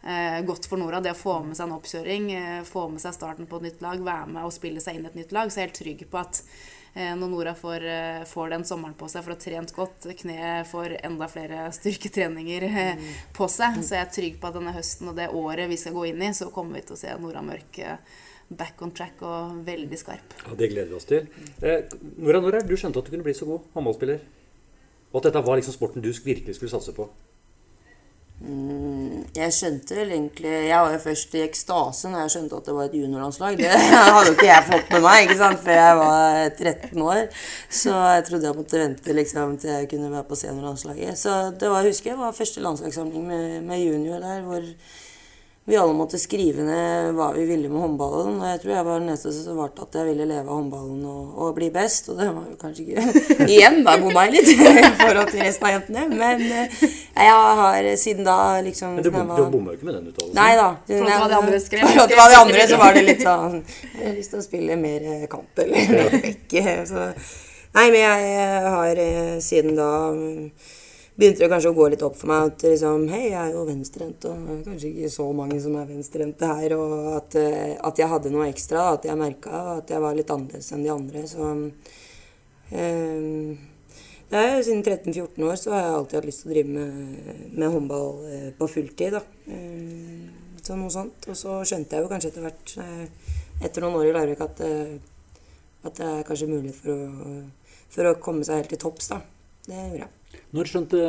eh, godt for Nora. Det å få med seg en oppkjøring, eh, få med seg starten på et nytt lag, være med og spille seg inn i et nytt lag. Så jeg er helt trygg på at eh, når Nora får, eh, får den sommeren på seg for å ha trent godt, kneet får enda flere styrketreninger mm. på seg, så jeg er trygg på at denne høsten og det året vi skal gå inn i, så kommer vi til å se Nora Mørk eh, back on track og veldig skarp. Ja, Det gleder vi oss til. Eh, Nora, når er du skjønte at du kunne bli så god håndballspiller? Og at dette var liksom sporten du virkelig skulle satse på? Mm, Jeg skjønte vel egentlig Jeg var jo først i ekstase når jeg skjønte at det var et juniorlandslag. Det hadde jo ikke jeg fått med meg ikke sant, før jeg var 13 år. Så jeg trodde jeg måtte vente liksom, til jeg kunne være på seniorlandslaget. Så det var, jeg husker jeg var første landslagssamling med, med junior der hvor vi alle måtte skrive ned hva vi ville med håndballen. Og jeg tror jeg var den eneste som svarte at jeg ville leve av håndballen og, og bli best. Og det var jo kanskje ikke Igjen, da bomma jeg litt i forhold til resten av jentene. Men eh, jeg har siden da liksom Men du, bom, var- bomma jo ikke med den uttalelsen. Nei da. For at det var de andre skrev. For at det var de andre, så var det litt sånn Jeg har lyst til å spille mer kamp, kant eller mer bekk. Så. Nei, men jeg har eh, siden da begynte det kanskje å gå litt opp for meg at liksom, hei, jeg er jo venstrehendt, og det er kanskje ikke så mange som er venstrehendte her, og at, eh, at jeg hadde noe ekstra, at jeg merka at jeg var litt annerledes enn de andre. Så eh, det er jo Siden 13-14 år så har jeg alltid hatt lyst til å drive med, med håndball eh, på fulltid. da. Eh, så noe sånt. Og så skjønte jeg jo kanskje etter hvert, eh, etter noen år i Larvik, at, eh, at det er kanskje mulighet for å, for å komme seg helt til topps. da. Det gjorde jeg. Når skjønte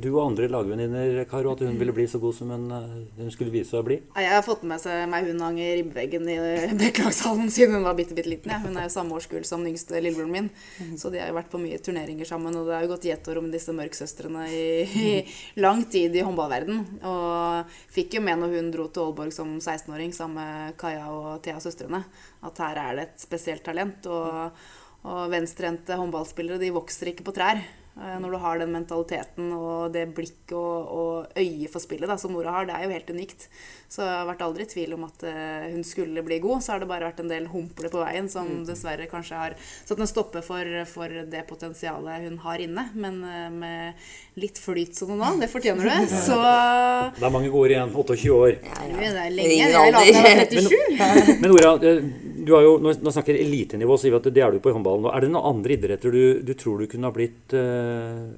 du og andre lagvenninner Karo, at hun ville bli så god som hun, eh, hun skulle vise seg å bli? Jeg har fått med seg meg hun hang i ribbeveggen i Bekkelagshallen siden hun var bitte, bitte liten. Ja. Hun er jo samme årskull som den yngste lillebroren min. Så de har jo vært på mye turneringer sammen. Og det har jo gått gjetord om disse Mørk-søstrene i, i lang tid i håndballverden. Og fikk jo med når hun dro til Aalborg som 16-åring sammen med Kaja og Thea, søstrene, at her er det et spesielt talent. Og, og venstrehendte håndballspillere de vokser ikke på trær. Eh, Når du har den mentaliteten og det blikket og, og øyet for spillet da, som Nora har, det er jo helt unikt. Så jeg har vært aldri i tvil om at eh, hun skulle bli god. Så har det bare vært en del humpler på veien som dessverre kanskje har satt en stopper for, for det potensialet hun har inne. Men eh, med litt flyt som det nå, det fortjener du. Så Det er mange gode år igjen. 28 år. det er lenge. Jeg er meg alder. 37. Men Nora, eh, du har jo, når vi snakker elitenivå, sier vi at det er du på i håndballen. Er det noen andre idretter du, du tror du kunne ha blitt uh,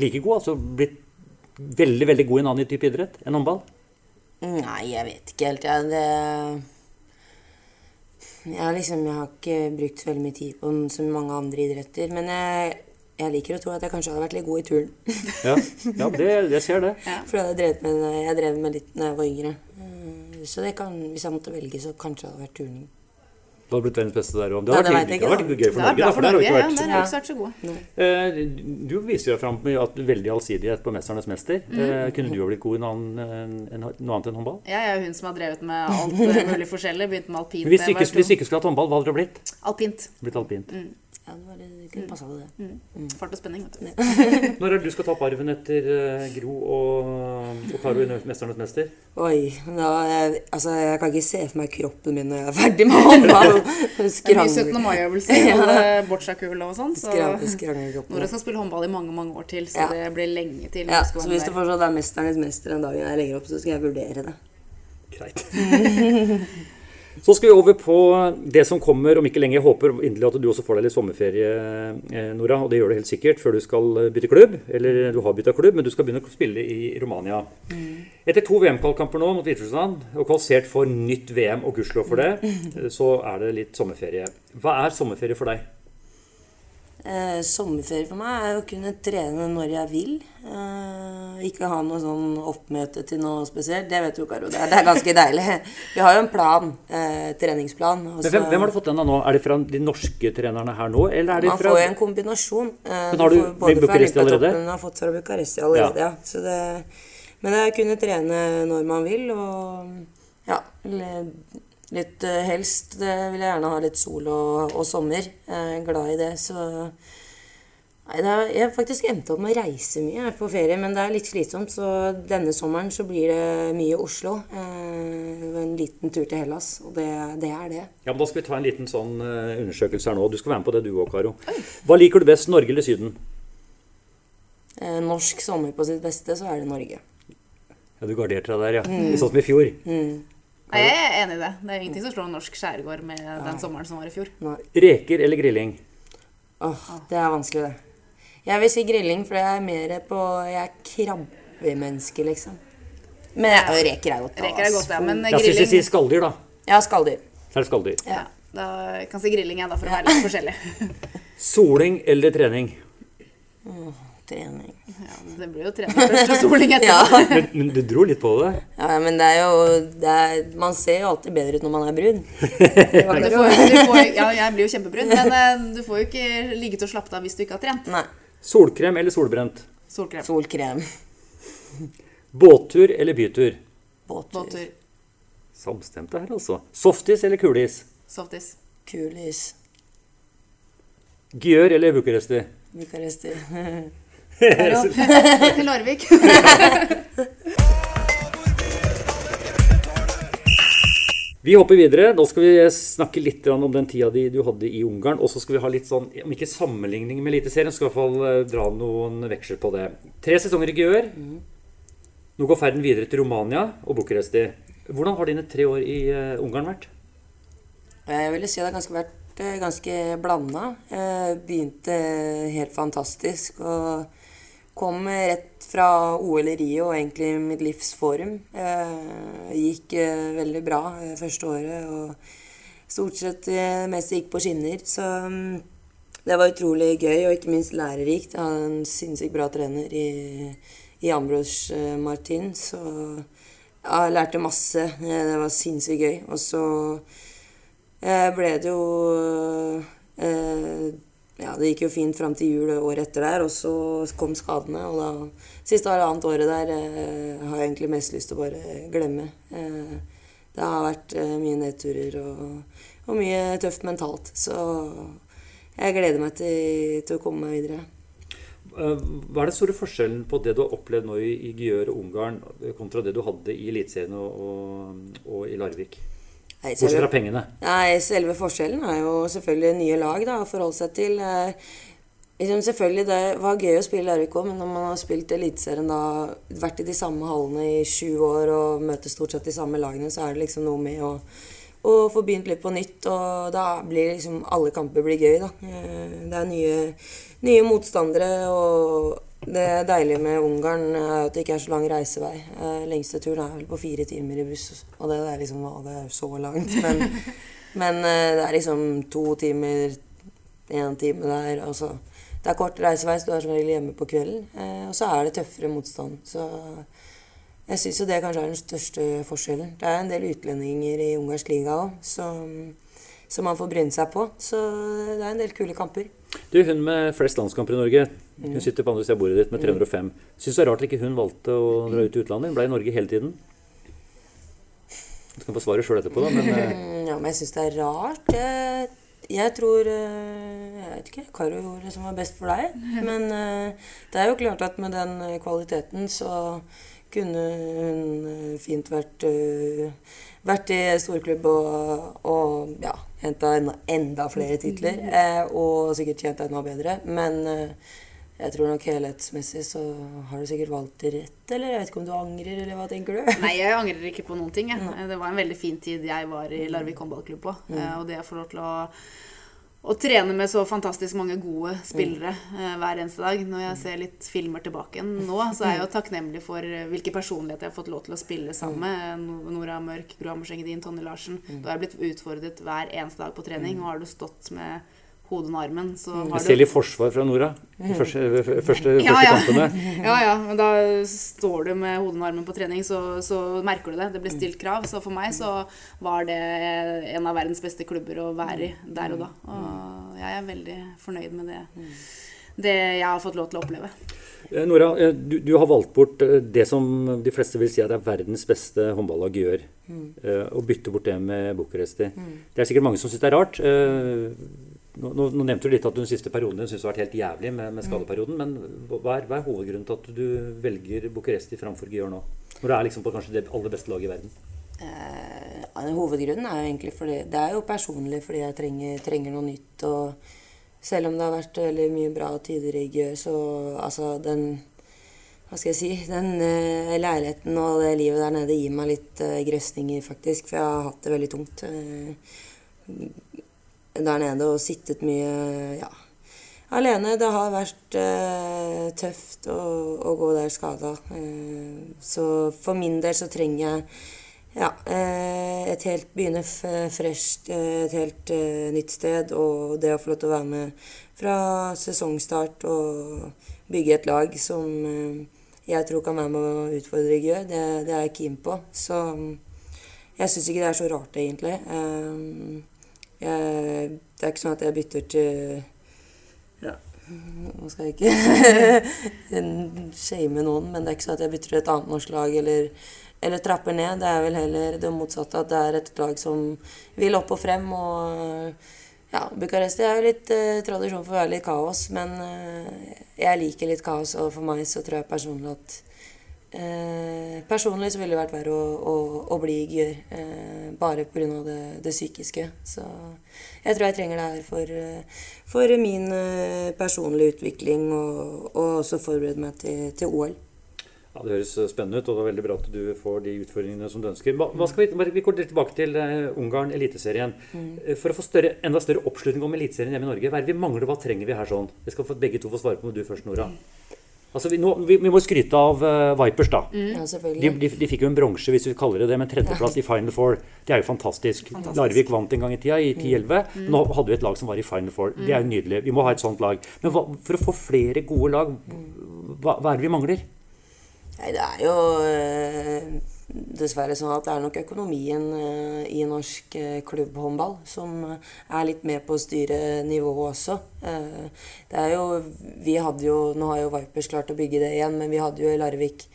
like god? Altså blitt veldig, veldig god i en annen type idrett enn håndball? Nei, jeg vet ikke helt, jeg. Det jeg, liksom, jeg har ikke brukt så veldig mye tid på så mange andre idretter. Men jeg, jeg liker å tro at jeg kanskje hadde vært litt god i turn. Ja, ja det, jeg ser det. For jeg drev med, jeg drev med litt da jeg var yngre. Så det kan, hvis jeg måtte velge, så kanskje det hadde vært turning. Du hadde blitt verdens beste der òg. Det hadde vært, det vært gøy for Det Norge, bra for der har vi Norge. ikke Ja, vært. der har vi ikke vært så gode. Eh, Du viser jo fram med at veldig allsidighet på 'Mesternes mester'. Mm. Eh, Kunne du ha blitt god i noe annet, enn- håndball? Ja. Jeg er jo hun som har drevet med alt mulig forskjellig. Begynt med alpint. Men hvis ikke, hvis ikke skulle hatt håndball, hva hadde det blitt? Alpint. Blitt alpint. Ja, det, var, det kunne passa det. Fart og spenning. vet du. Når er det du skal ta opp arven etter eh, Gro og, og Karo i 'Mesternes mester'? Oi, da, jeg, altså, jeg kan ikke se for meg kroppen min når jeg er ferdig med håndball. Det er mye 17. mai-øvelser, og boccia-kula og sånn. Så. Nora skal spille håndball i mange mange år til, så Ja. det blir lenge til. Ja, så hvis det fortsatt er 'Mesternes mester' den dagen jeg legger opp, så skal jeg vurdere det. Greit. Så skal vi over på det som kommer om ikke lenge. Jeg håper inderlig at du også får deg litt sommerferie, eh, Nora. Og det gjør du helt sikkert før du skal eh, bytte klubb. Eller du har bytta klubb, men du skal begynne å spille i Romania. Etter to VM-kvalkamper nå mot Hviterussland, og kvalifisert for nytt VM, og gudskjelov for det, så er det litt sommerferie. Hva er sommerferie for deg? Eh, sommerferie for meg er å kunne trene når jeg vil. Eh, ikke ha noe sånn oppmøte til noe spesielt. Det vet du, Karo. Det er, det er ganske deilig. Vi har jo en plan. Eh, treningsplan. Også. Men hvem, hvem har du fått den av nå? Er det fra de norske trenerne her nå, eller er det Man fra får jo en kombinasjon. Eh, Men har du får både Bucuresti allerede? Toppen, har fått fra Bucuresti allerede, ja. Så det, men det er å kunne trene når man vil, og ja Litt eh, helst det vil jeg gjerne ha litt sol og, og sommer. Jeg er glad i det, så Nei, det er, jeg har faktisk endt opp med å reise mye på ferie, men det er litt slitsomt. Så denne sommeren så blir det mye Oslo. Eh, en liten tur til Hellas, og det, det er det. Ja, men Da skal vi ta en liten sånn eh, undersøkelse her nå. Du skal være med på det du òg, Karo. Hva liker du best, Norge eller Syden? Eh, norsk sommer på sitt beste, så er det Norge. Ja, Du garderte deg der, ja. Sånn som i fjor. Nei, jeg er enig i det. Det er ingenting som slår norsk skjærgård med den sommeren som var i fjor. Nei. Reker eller grilling? Åh, det er vanskelig, det. Jeg vil si grilling, for jeg er mer på Jeg er krabbemenneske, liksom. Men jeg, og reker er godt. da, Reker er godt, ja. men grilling... Jeg syns vi sier skalldyr, da. Ja, skalldyr. Så er det skalldyr. ja, Da kan jeg si grilling, jeg, da, for å være litt forskjellig. Soling eller trening? Trening. Ja, det blir jo trening først og soling etterpå. Ja. Men, men du dro litt på det. ja, men det er jo det er, Man ser jo alltid bedre ut når man er brun. Du får, du får, ja, jeg blir jo kjempebrun, men eh, du får jo ikke ligget og slappet av hvis du ikke har trent. Nei. Solkrem eller solbrent? Solkrem. Solkrem. Båttur eller bytur? Båttur. Båttur. Samstemte her, altså. Softis eller kulis? Softis. Kulis. Gjør eller Bucuresti? Bucuresti. Til Larvik. Vi hopper videre. Nå skal vi snakke litt om den tida du hadde i Ungarn. Og så skal vi ha litt sånn, om ikke sammenligning med Eliteserien, skal vi i hvert fall eh, dra noen veksler på det. Tre sesonger i Gjør. Nå går ferden videre til Romania og Bucuresti. Hvordan har dine tre år i eh, Ungarn vært? Jeg ville si det har ganske vært eh, ganske blanda. Begynte helt fantastisk og kom rett fra OL i Rio, egentlig mitt livs forum. Eh, Gikk eh, veldig bra eh, første året og stort sett eh, mest gikk på skinner. Så um, det var utrolig gøy og ikke minst lærerikt. Jeg hadde en sinnssykt bra trener i, i Ambros eh, Martin, så jeg lærte masse. Eh, Det var sinnssykt gøy. Og så eh, ble det jo Ja, det gikk jo fint fram til jul året etter der, og så kom skadene. Og da siste halvannet året der eh, har jeg egentlig mest lyst til å bare glemme. Eh, det har vært eh, mye nedturer og, og mye tøft mentalt. Så jeg gleder meg til, til å komme meg videre. Eh, Hva er den store forskjellen på det du har opplevd nå i, Gjør og Ungarn, kontra det du hadde i Eliteserien og, og, og i Larvik? Nei, Bortsett selve- fra pengene. Nei, selve forskjellen er jo selvfølgelig nye lag da, å forholde seg til. Eh, liksom selvfølgelig Det var gøy å spille RIK, men når man har spilt Eliteserien da, vært i de samme hallene i sju år og møter stort sett de samme lagene, så er det liksom noe med å, å få begynt litt på nytt. Og da blir liksom alle kamper blir gøy, da. Eh, Det er nye, nye motstandere, og det deilige med Ungarn er at det ikke er så lang reisevei. Eh, Lengste turen er vel på fire timer i buss, og det er liksom å, det er så langt. Men, men eh, det er liksom to timer, én time der. Altså, det er kort reisevei, så du er som regel hjemme på kvelden. Eh, og så er det tøffere motstand. Så jeg syns jo det kanskje er den største forskjellen. Det er en del utlendinger i ungarsk liga òg som, som man får bryne seg på. Så det er en del kule kamper. Du, Hun med flest landskamper i Norge, hun sitter på andre siden av bordet ditt med 305. Syns det er rart at ikke hun valgte å dra ut i utlandet? Hun ble i Norge hele tiden. Du kan få svaret sjøl etterpå, da. Men eh, Ja, men jeg syns det er rart. Jeg, jeg tror eh, Jeg vet ikke. Karo gjorde det som var best for deg. Men eh, det er jo klart at med den kvaliteten så kunne hun fint vært eh, vært i storklubb og, og ja, henta enda, enda flere titler. Eh, og sikkert tjent enda bedre. Men jeg tror nok helhetsmessig så har du sikkert valgt det rett. Eller jeg vet ikke om du angrer, eller hva tenker du? Nei, jeg angrer ikke på noen ting. Jeg. Det var en veldig fin tid jeg var i Larvik håndballklubb på. mm. Og det jeg får lov til å, å trene med så fantastisk mange gode spillere eh, hver eneste dag. Når jeg ser litt filmer tilbake nå, så er jeg jo takknemlig for eh, hvilke personligheter jeg har fått lov til å spille sammen med. No- Nora Mørk, Gro Hammerseng Tonje Larsen. Da har jeg blitt utfordret hver eneste dag på trening. Og har du stått med hodet og armen, så har Jeg du litt forsvar fra Nora. De første, første, første Ja, ja. kampene. Ja, ja, men da står du med hodet og armen på trening, så, så merker du det. Det blir stilt krav. Så for meg så var det en av verdens beste klubber å være i der og da. Og jeg er veldig fornøyd med det, det jeg har fått lov til å oppleve. Eh, Nora, eh, du, du har valgt bort eh, det som de fleste vil si at er verdens beste håndballag gjør. Mm. Og bytte bort det med Bucuresti. Det er sikkert mange som syns det er rart. Nå, nå, nevnte du litt at du den siste perioden din syns har vært helt jævlig med, med skadeperioden. Men hva er, hva er hovedgrunnen til at du velger Bucuresti framfor Gyør nå? Når du er liksom på kanskje det aller beste laget i verden. Eh, hovedgrunnen er jo egentlig fordi Det er jo personlig fordi jeg trenger, trenger noe nytt. Og selv om det har vært veldig mye bra tider i Gjør, så altså den Hva skal jeg si Den eh, leiligheten og det livet der nede gir meg litt eh, grøsninger, faktisk. For jeg har hatt det veldig tungt eh, der nede og sittet mye ja, alene. Det har vært eh, tøft å, å gå der skada. Eh, så for min del så trenger jeg ja, eh, et helt begynne fresht, eh, et helt eh, nytt sted. Og det å få lov til å være med fra sesongstart og bygge et lag som eh, jeg tror kan være med å utfordre Gjø, det, det er jeg keen på. Så mm, jeg syns ikke det er så rart, egentlig. Eh, jeg, det er ikke sånn at jeg bytter til ja, Nå skal jeg ikke shame noen, men det er ikke sånn at jeg bytter til et annet norsk lag eller, eller trapper ned. Det er vel heller det motsatte, at det er et lag som vil opp og frem. og ja, Bucuresti er jo litt eh, tradisjon for å være litt kaos, men eh, jeg liker litt kaos, og for meg så tror jeg personlig at eh, Personlig så ville det vært verre å, å, å bli Gjør, eh, bare pga. Det, det psykiske. Så jeg tror jeg trenger det her for, eh, for min eh, personlige utvikling, og, og også forberede meg til, til OL. Ja, Det høres spennende ut, og det er veldig bra at du får de utfordringene som du ønsker. Hva, hva skal vi, vi går tilbake til Ungarn, Eliteserien. Mm. For å få større, enda større oppslutning om Eliteserien hjemme i Norge, hva er det vi mangler, hva trenger vi her sånn? Det skal få begge to få svare på, men du først, Nora. Altså, vi, nå, vi, vi må skryte av uh, Vipers, da. Ja, De, de, de fikk jo en bronse, hvis vi kaller det det, men tredjeplass i Final Four. Det er jo fantastisk. Fantastisk. Larvik vant en gang i tida, i 10-11. Nå hadde vi et lag som var i Final Four. Det er jo nydelig. Vi må ha et sånt lag. Men hva, for å få flere gode lag, hva, hva er det vi mangler? Nei, det er jo eh, dessverre sånn at det er nok økonomien eh, i norsk eh, klubbhåndball som eh, er litt med på å styre nivået også. Det er jo Vi hadde jo Nå har jo Vipers klart å bygge det igjen, men vi hadde jo i Larvik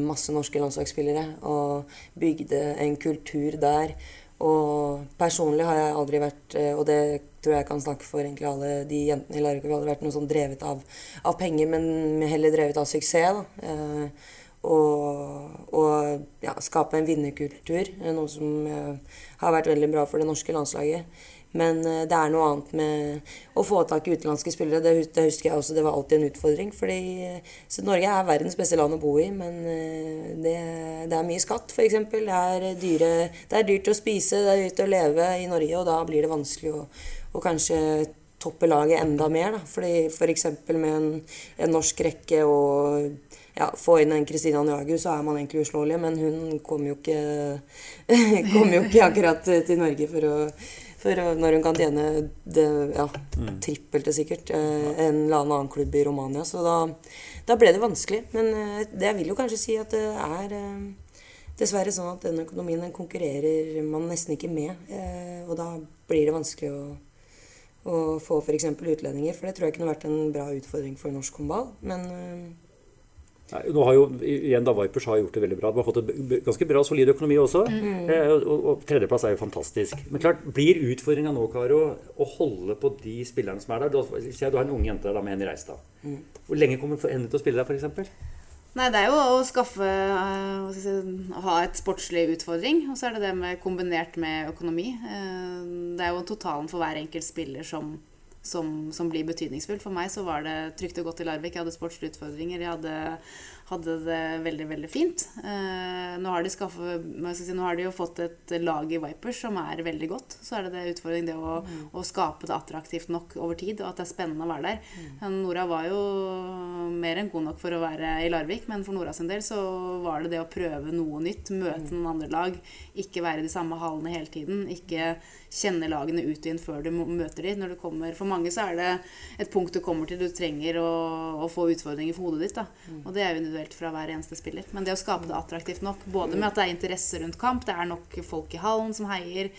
masse norske landslagsspillere og bygde en kultur der. Og personlig har jeg aldri vært, og det tror jeg kan snakke for egentlig alle de jentene i Larvik, vi har aldri vært noe sånn drevet av, av penger, men heller drevet av suksess. da. Og og ja, skape en vinnerkultur, eh, noe som eh, har vært veldig bra for det norske landslaget. Men eh, det er noe annet med å få tak i utenlandske spillere. Det, det husker jeg også, det var alltid en utfordring. fordi så Norge er verdens beste land å bo i, men det, det er mye skatt, f.eks. Det, det er dyrt å spise, det er dyrt å leve i Norge, og da blir det vanskelig å, å kanskje toppe laget enda mer. da, fordi F.eks. med en, en norsk rekke og ja, få inn en Kristina Njagu, så er man egentlig uslåelig. Men hun kom jo ikke, kom jo ikke akkurat til Norge for å, for å Når hun kan tjene det ja, trippelte, sikkert, eh, en eller annen klubb i Romania. Så da, da ble det vanskelig. Men eh, det jeg vil jo kanskje si at det er eh, dessverre sånn at den økonomien den konkurrerer man nesten ikke med. Og da blir det vanskelig å å få f.eks. utlendinger, for det tror jeg kunne vært en bra utfordring for norsk håndball. Men øh, Nei, nå har jo, igjen da Vipers har gjort det veldig bra. De har fått et ganske bra, solid økonomi også. Eh, og, og, tredjeplass er jo fantastisk. Men klart, blir utfordringa nå, Karo, å holde på de spillerne som er der? Du du har en ung jente der da, med i Reistad. Hvor lenge kommer hun til å spille der, f.eks.? Nei, det er jo å skaffe eh, si, Ha et sportslig utfordring. Og så er det det med kombinert med økonomi. Eh, Det er jo totalen for hver enkelt spiller som, som, som blir betydningsfull. For meg så var det trygt og godt i Larvik. Jeg hadde sportslige utfordringer. Jeg hadde, hadde det veldig, veldig fint. Eh, Nå har de skaffet, si, nå har de jo fått et lag i Vipers som er veldig godt. Så er det det utfordring det å, å skape det attraktivt nok over tid, og at det er spennende å være der. Mm. Nora var jo mer enn god nok for å være i Larvik. Men for Nora sin del så var det det å prøve noe nytt. Møte noen andre lag. Ikke være i de samme hallene hele tiden. Ikke kjenne lagene ut og inn før du møter dem. Når du kommer, for mange så er det et punkt du kommer til du trenger å, å få utfordringer for hodet ditt. Da. Og det er jo individuelt fra hver eneste spiller. Men det å skape det attraktivt nok, både med at det er interesse rundt kamp, det er nok folk i hallen som heier,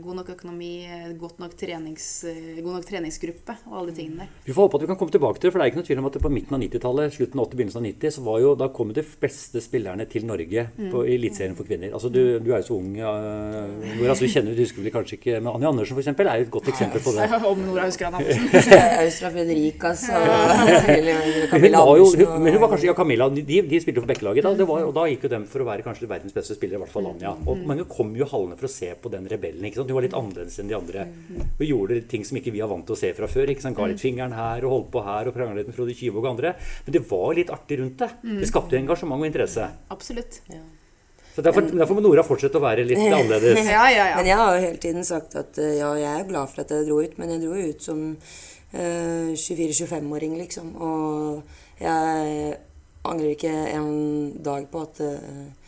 god nok økonomi, eh, godt nok trenings, eh, god nok treningsgruppe og alle de tingene der. Vi får håpe at vi kan komme tilbake til det, for det er ikke noe tvil om at på midten av 90-tallet, slutten av 80, begynnelsen av 90, så var jo, da kom de beste spillerne til Norge på i Eliteserien for kvinner. Altså, du, du er jo så ung, uh, Nora, så du kjenner, du husker vel kanskje ikke Men Anja Andersen eksempel, er jo et godt eksempel på det. Om Nora husker han Andersen. Austra Fredrika, så Camilla Andersen. hun, men hun var kanskje, ja, Camilla, de, de spilte for Bekkelaget da, var, og da gikk jo dem for å være kanskje verdens beste spillere, i hvert fall Anja. Og mange kom jo i hallene for å se på den rebellen. ikke sant? Hun var litt annerledes enn de andre. Hun gjorde ting som ikke vi er vant til å se fra før. ikke sant? Ga litt fingeren her og holdt på her og litt med Frode Kyvåg og andre. Men det var litt artig rundt det. Det skapte jo engasjement og interesse. Absolutt. Ja. Så derfor, derfor må Nora fortsette å være litt annerledes. Ja, ja, ja. Men jeg har jo hele tiden sagt at eh, ja, jeg er glad for at jeg dro ut, men jeg dro jo ut som uh, 24-25-åring, liksom. Og jeg angrer ikke en dag på at, eh,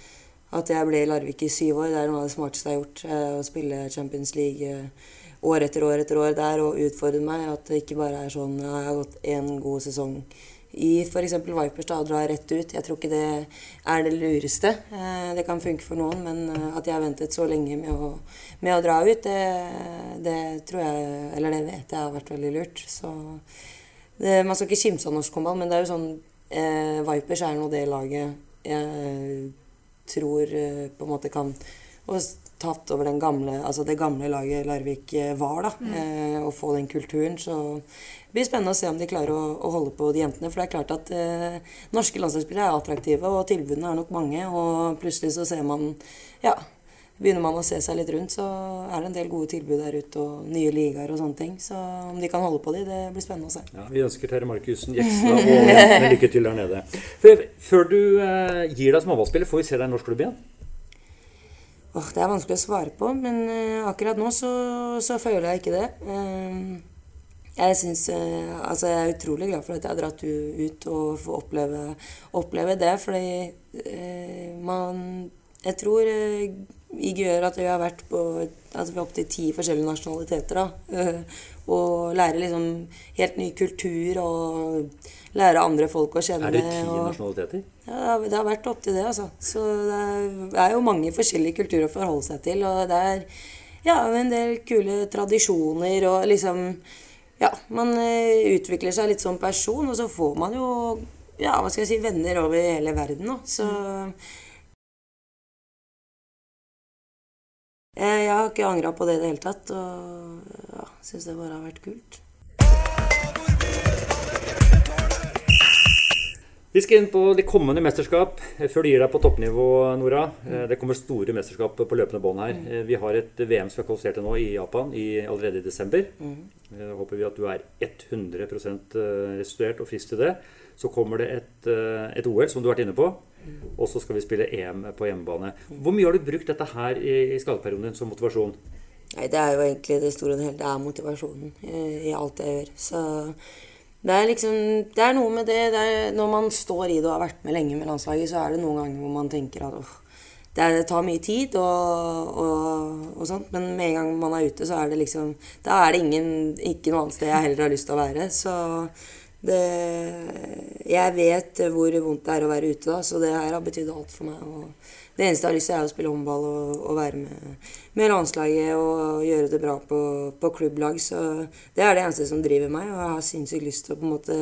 at jeg ble i Larvik i syv år. Det er noe av det smarteste jeg har gjort. eh, å spille Champions League eh, år etter år etter år der og utfordre meg. At det ikke bare er sånn at jeg har gått én god sesong i f.eks. Vipers da, og drar rett ut. Jeg tror ikke det er det lureste. Eh, Det kan funke for noen, men at jeg har ventet så lenge med å, med å dra ut, det, det tror jeg Eller det vet jeg har vært veldig lurt. Så det, Man skal ikke kimse av norsk håndball, men det er jo sånn eh, Vipers er nå det laget jeg tror eh, på en måte kan og tatt over den gamle, altså det gamle laget Larvik eh, var, da. Eh, og få den kulturen. Så det blir spennende å se om de klarer å, å holde på de jentene. For det er klart at eh, norske landslagsspillere er attraktive, og tilbudene er nok mange. Og plutselig så ser man Ja. Begynner man å se seg litt rundt, så er det en del gode tilbud der ute, og nye ligaer og sånne ting. Så om de kan holde på de, det blir spennende å se. Ja, vi ønsker Terje Markussen, Jekstad og jentene lykke til der nede. Før, før du eh, gir deg som håndballspiller, får vi se deg i norsk klubb igjen? Åh, det er vanskelig å svare på, men eh, akkurat nå så, så føler jeg ikke det. Eh, jeg synes, eh, altså jeg er utrolig glad for at jeg har dratt ut og får oppleve, oppleve det, fordi eh, man Jeg tror eh, gjør at vi har vært på altså opptil ti forskjellige nasjonaliteter. da, eh, Og lære liksom helt ny kultur og lære andre folk å kjenne. Er det ti og, nasjonaliteter? ja, det har- vært opp til det, altså. Så det er, jo mange forskjellige kulturer å forholde seg til. Og det er ja, en del kule tradisjoner og liksom Ja, man eh, utvikler seg litt som person, og så får man jo ja, hva skal jeg si, venner over hele verden. Da. Så jeg har ikke angra på det i det hele tatt, og ja, syns det bare har vært kult. Vi skal inn på de kommende mesterskap. eh, Før du gir deg på toppnivå, Nora. Eh, Det kommer store mesterskap på løpende bånd her. Eh, Vi har et VM som er kvalifisert til nå i Japan i, allerede i desember. Eh, Håper vi at du er 100% restituert og frisk til det. Så kommer det et, eh, et OL, som du har vært inne på. Og så skal vi spille EM på hjemmebane. Hvor mye har du brukt dette her i, skadeperioden din som motivasjon? Nei, det er jo egentlig det store og hele. Det er motivasjonen eh, i alt jeg gjør. Så det er liksom Det er noe med det, det er, Når man står i det og har vært med lenge med landslaget, så er det noen ganger hvor man tenker at åh, det, er, det tar mye tid og, og, og sånt, men med en gang man er ute, så er det liksom Da er det ingen, ikke noe annet sted jeg heller har lyst til å være. Så det Jeg vet hvor vondt det er å være ute, da, så det her har betydd alt for meg. Og det eneste jeg har lyst til, er å spille håndball og, og være med, med landslaget og gjøre det bra på, på klubblag. Så det er det eneste som driver meg, og jeg har sinnssykt lyst til måte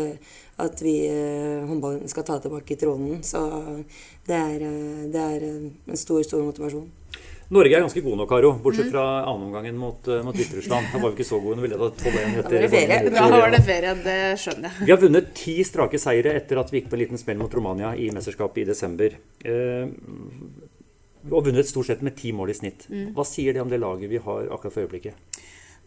at vi eh, håndballen skal ta tilbake tronen. Så det er, eh, det er en stor, stor motivasjon. Norge er ganske gode nå, Karo. Bortsett fra annenomgangen mot, eh, mot Hviterussland. Da var vi ikke så gode. Vi ville tatt 12-1 etter. Da var det ferie, det skjønner jeg. Vi har vunnet ti strake seire etter at vi gikk på en liten smell mot Romania i mesterskapet i desember. Eh, og vunnet stort sett med ti mål i snitt. Hva sier det om det laget vi har akkurat for øyeblikket?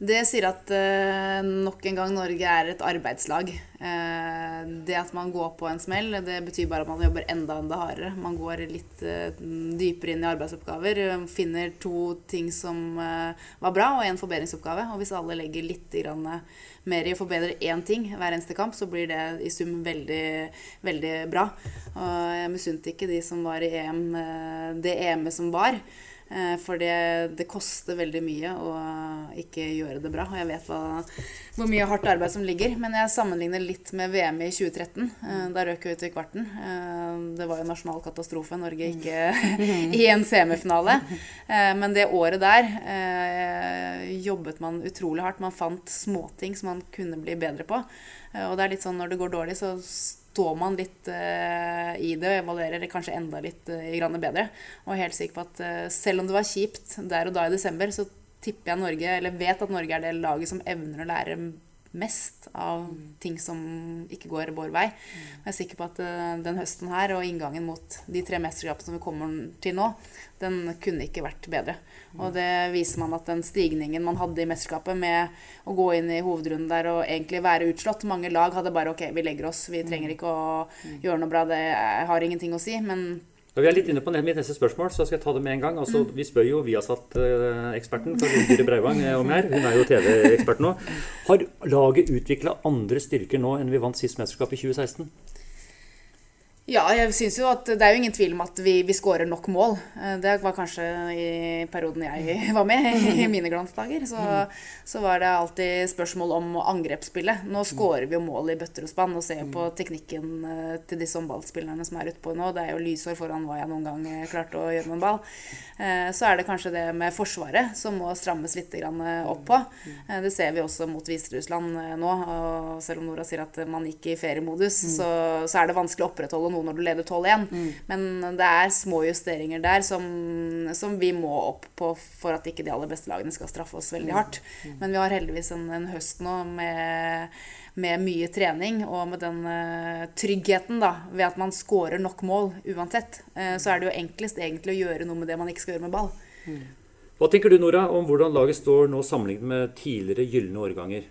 Det sier at eh, nok en gang Norge er et arbeidslag. Eh, det at man går på en smell, det betyr bare at man jobber enda enda hardere. Man går litt eh, dypere inn i arbeidsoppgaver, eh, finner to ting som eh, var bra, og en forbedringsoppgave. Og hvis alle legger litt grann, mer i å forbedre én ting hver eneste kamp, så blir det i sum veldig, veldig bra. Og jeg misunte ikke de som var i EM, eh, det EM-et som var. Eh, For det, det koster veldig mye å ikke gjøre det bra. Og jeg vet hva, hvor mye hardt arbeid som ligger. Men jeg sammenligner litt med VM i 2013. Eh, Da røk vi ut i kvarten. Eh, Det var jo nasjonal katastrofe. Norge ikke i en semifinale. Men det året der jobbet man utrolig hardt. Man fant småting som man kunne bli bedre på. Og det er litt sånn når det går dårlig, så står man litt uh, i det og evaluerer det kanskje enda litt eh, grann bedre. Og er helt sikker på at uh, selv om det var kjipt der og da i desember, så tipper jeg Norge, eller vet at Norge er det laget som evner å lære mest av ting som ikke går vår vei. Og jeg er sikker på at eh, den høsten her og inngangen mot de tre mesterskapene som vi kommer til nå, den kunne ikke vært bedre. Og det viser man at den stigningen man hadde i mesterskapet med å gå inn i hovedrunden der og egentlig være utslått Mange lag hadde bare OK, vi legger oss, vi trenger ikke å gjøre noe bra, det har ingenting å si. Men Da vi er litt inne på mitt neste spørsmål, så skal jeg ta det med en gang. Altså, Vi spør jo Viasat-eksperten Karoline Breivang eh, om her. Hun er jo TV-ekspert nå. Har laget utvikla andre styrker nå enn vi vant sist mesterskap i 2016? Ja, jeg synes jo at det er jo ingen tvil om at vi, vi skårer nok mål. Eh, Det var kanskje i perioden jeg var med, i mine glansdager. Så, så var det alltid spørsmål om angrepsspillet. Nå skårer vi jo mål i bøtter og spann og ser på teknikken eh, til disse håndballspillerne som er ute på nå. Det er jo lysår foran hva jeg noen gang eh, klarte å gjøre med en ball. Så er det kanskje det med Forsvaret som må strammes litt opp på. Eh, Det ser vi også mot Hviterussland nå. Og selv om Nora sier at man gikk i feriemodus, så, så er det vanskelig å opprettholde noe når du leder 12-1. Men det er små justeringer der som, som vi må opp på for at ikke de aller beste lagene skal straffe oss veldig hardt. Men vi har heldigvis en, en høst nå med, med mye trening og med den uh, tryggheten da, ved at man scorer nok mål uansett. Uh, så er det jo enklest egentlig å gjøre noe med det man ikke skal gjøre med ball. Hva tenker du, Nora, om hvordan laget står nå sammenlignet med tidligere gylne årganger?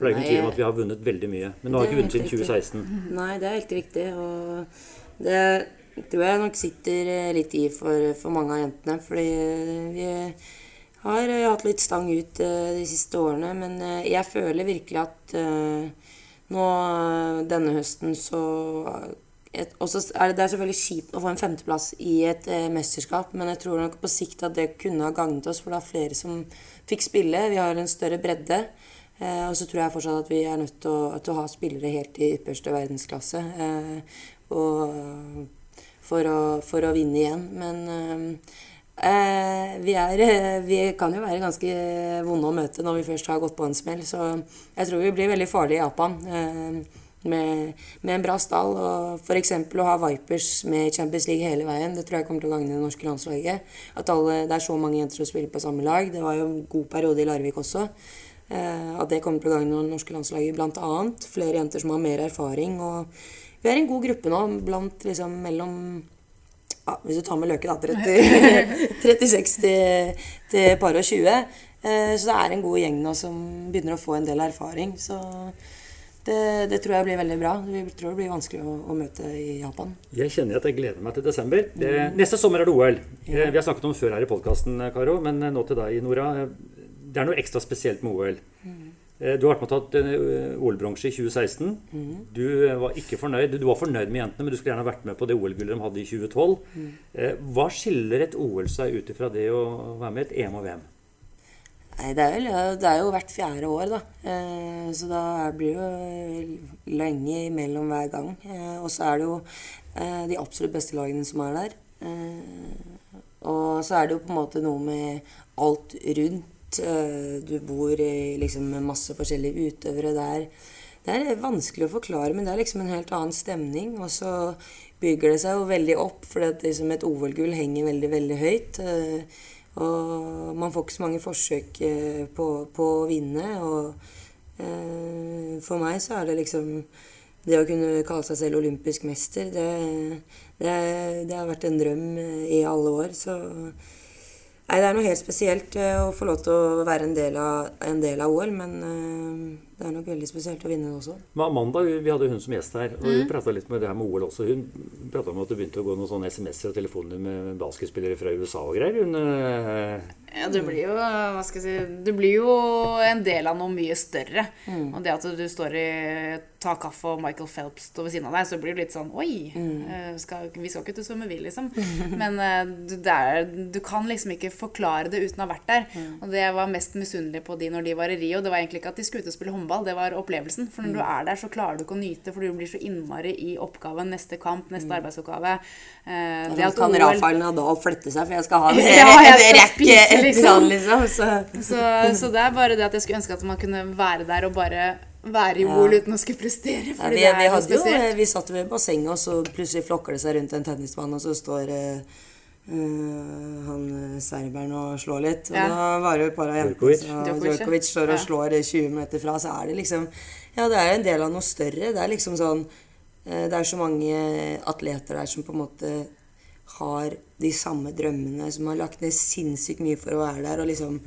For det er ikke noen tvil om at vi har vunnet veldig mye. Men nå har vi ikke vunnet siden helt riktig. 2016. Nei, det er helt riktig. Og det tror jeg nok sitter eh, litt i for, for mange av jentene. Fordi eh, vi har eh, hatt litt stang ut de siste årene. Men jeg føler virkelig at nå denne høsten så et, også er det, det er selvfølgelig kjipt å få en femteplass i et eh, mesterskap, men jeg tror nok på sikt at det kunne ha gagnet oss, for det er flere som fikk spille. Vi har en større bredde. Eh, og så tror jeg fortsatt at vi er nødt til å, til å ha spillere helt i ypperste verdensklasse. Eh, og for å, for å vinne igjen. Men eh, eh, vi, er, eh, vi kan jo være ganske vonde å møte når vi først har gått på en smell. Så jeg tror vi blir veldig farlige i Japan. Med, med en bra stall. Og f.eks. å ha Vipers med Champions League hele veien, det tror jeg kommer til å gagne det norske landslaget. At alle, det er så mange jenter som spiller på samme lag. Det var jo en god periode i Larvik også. Eh, at det kommer til å gagne det norske landslaget bl.a. Flere jenter som har mer erfaring. Og vi er en god gruppe nå blant liksom mellom ja, Hvis du tar med Løke, da. 30, 36 til, til par og 20. Eh, så det er en god gjeng nå som begynner å få en del erfaring. Så det, det tror jeg blir veldig bra. Vi tror det blir vanskelig å, å møte i Japan. Jeg kjenner at jeg gleder meg til desember. Eh, Neste sommer er det OL. Eh, Vi har snakket om det før her i podkasten, Karo, men nå til deg, Nora. Eh, Det er noe ekstra spesielt med OL. Mm. Du har vært med og tatt eh, OL-bronse i 2016. Du eh, var ikke fornøyd. Du var fornøyd med jentene, men du skulle gjerne vært med på det OL-gullet de hadde i 2012. Mm. Hva skiller et OL seg ut ifra det å være med i et EM og VM? Nei, det er, vel, det er jo hvert fjerde år, da. Eh, så da blir det jo lenge imellom hver gang. Eh, og så er det jo eh, de absolutt beste lagene som er der. Eh, og så er det jo på en måte noe med alt rundt. Eh, du bor i liksom med masse forskjellige utøvere der. Det er vanskelig å forklare, men det er liksom en helt annen stemning. Og så bygger det seg jo veldig opp, for liksom et OL-gull henger veldig, veldig høyt. Eh, og man får ikke så mange forsøk eh, på, på å vinne. Og eh, for meg så er det liksom Det å kunne kalle seg selv olympisk mester, det, det, det har vært en drøm eh, i alle år. Så Nei, det er noe helt spesielt eh, å få lov til å være en del av, en del av OL, men eh, det er nok veldig spesielt å vinne det også. Men Amanda, vi hadde hun som gjest her, og hun prata litt med det her med OL også. Hun prata om at det begynte å gå noen sånne SMS-er og telefoner med basketspillere fra USA og greier. Hun, øh... Ja, du blir jo hva skal jeg si, du blir jo en del av noe mye større. Og det at du står i tar kaffe og Michael Phelps står ved siden av deg, så blir det litt sånn Oi, Mm. skal, vi skal ikke til svømme, vi, liksom. Men eh, du, det er, du kan liksom ikke forklare det uten å ha vært der. Og det jeg var mest misunnelig på de når de var i Rio, det var egentlig ikke at de skulle ut og spille håndball, det var opplevelsen. For når du er der, så klarer du ikke å nyte, for du blir så innmari i oppgaven, neste kamp, neste arbeidsoppgave. Eh, Da kan OL Rafael Nadal flytte seg, for jeg skal ha en, Ja, rekke liksom. liksom. Så. Så, så det er bare det at jeg skulle ønske at man kunne være der og bare være i OL uten å skulle prestere. Ja, vi, det vi, jo, vi satt ved bassenget, og så plutselig flokker det seg rundt en tennisbane, og så står eh, han eh, serberen og slår litt. Og Ja. da var det jo et par av jentene Djokovic. står og slår eh, 20 meter fra, så er det liksom Ja, det er en del av noe større. Det er liksom sånn eh, Det er så mange atleter der som på en måte har de samme drømmene, som har lagt ned sinnssykt mye for å være der, og liksom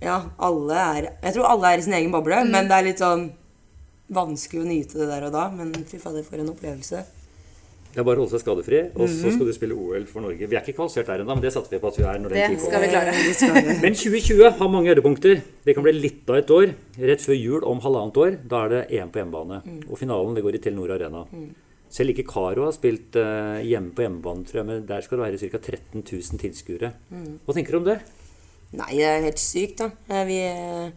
Ja, alle er Jeg tror alle er i sin egen boble, Mm. men det er litt sånn vanskelig å nyte det der og da. Men fy fader, for en opplevelse. Det er bare å holde seg skadefri, og Mhm. så skal du spille OL for Norge. Vi er ikke kvalifisert der ennå, men det satte vi på at vi er når den tid skal kommer. vi klare. Det skal vi. Men 2020 har mange høydepunkter. Det kan bli litt av et år. Rett før jul om halvannet år, da er det EM på hjemmebane. Mm. Og finalen det går i Telenor Arena. Selv ikke Karo har spilt uh, hjemme på hjemmebane, tror jeg, men der skal det være ca. 13 000 tilskuere. Mm. Hva tenker du om det? Nei, det er helt sykt, da. Eh, Vi, eh,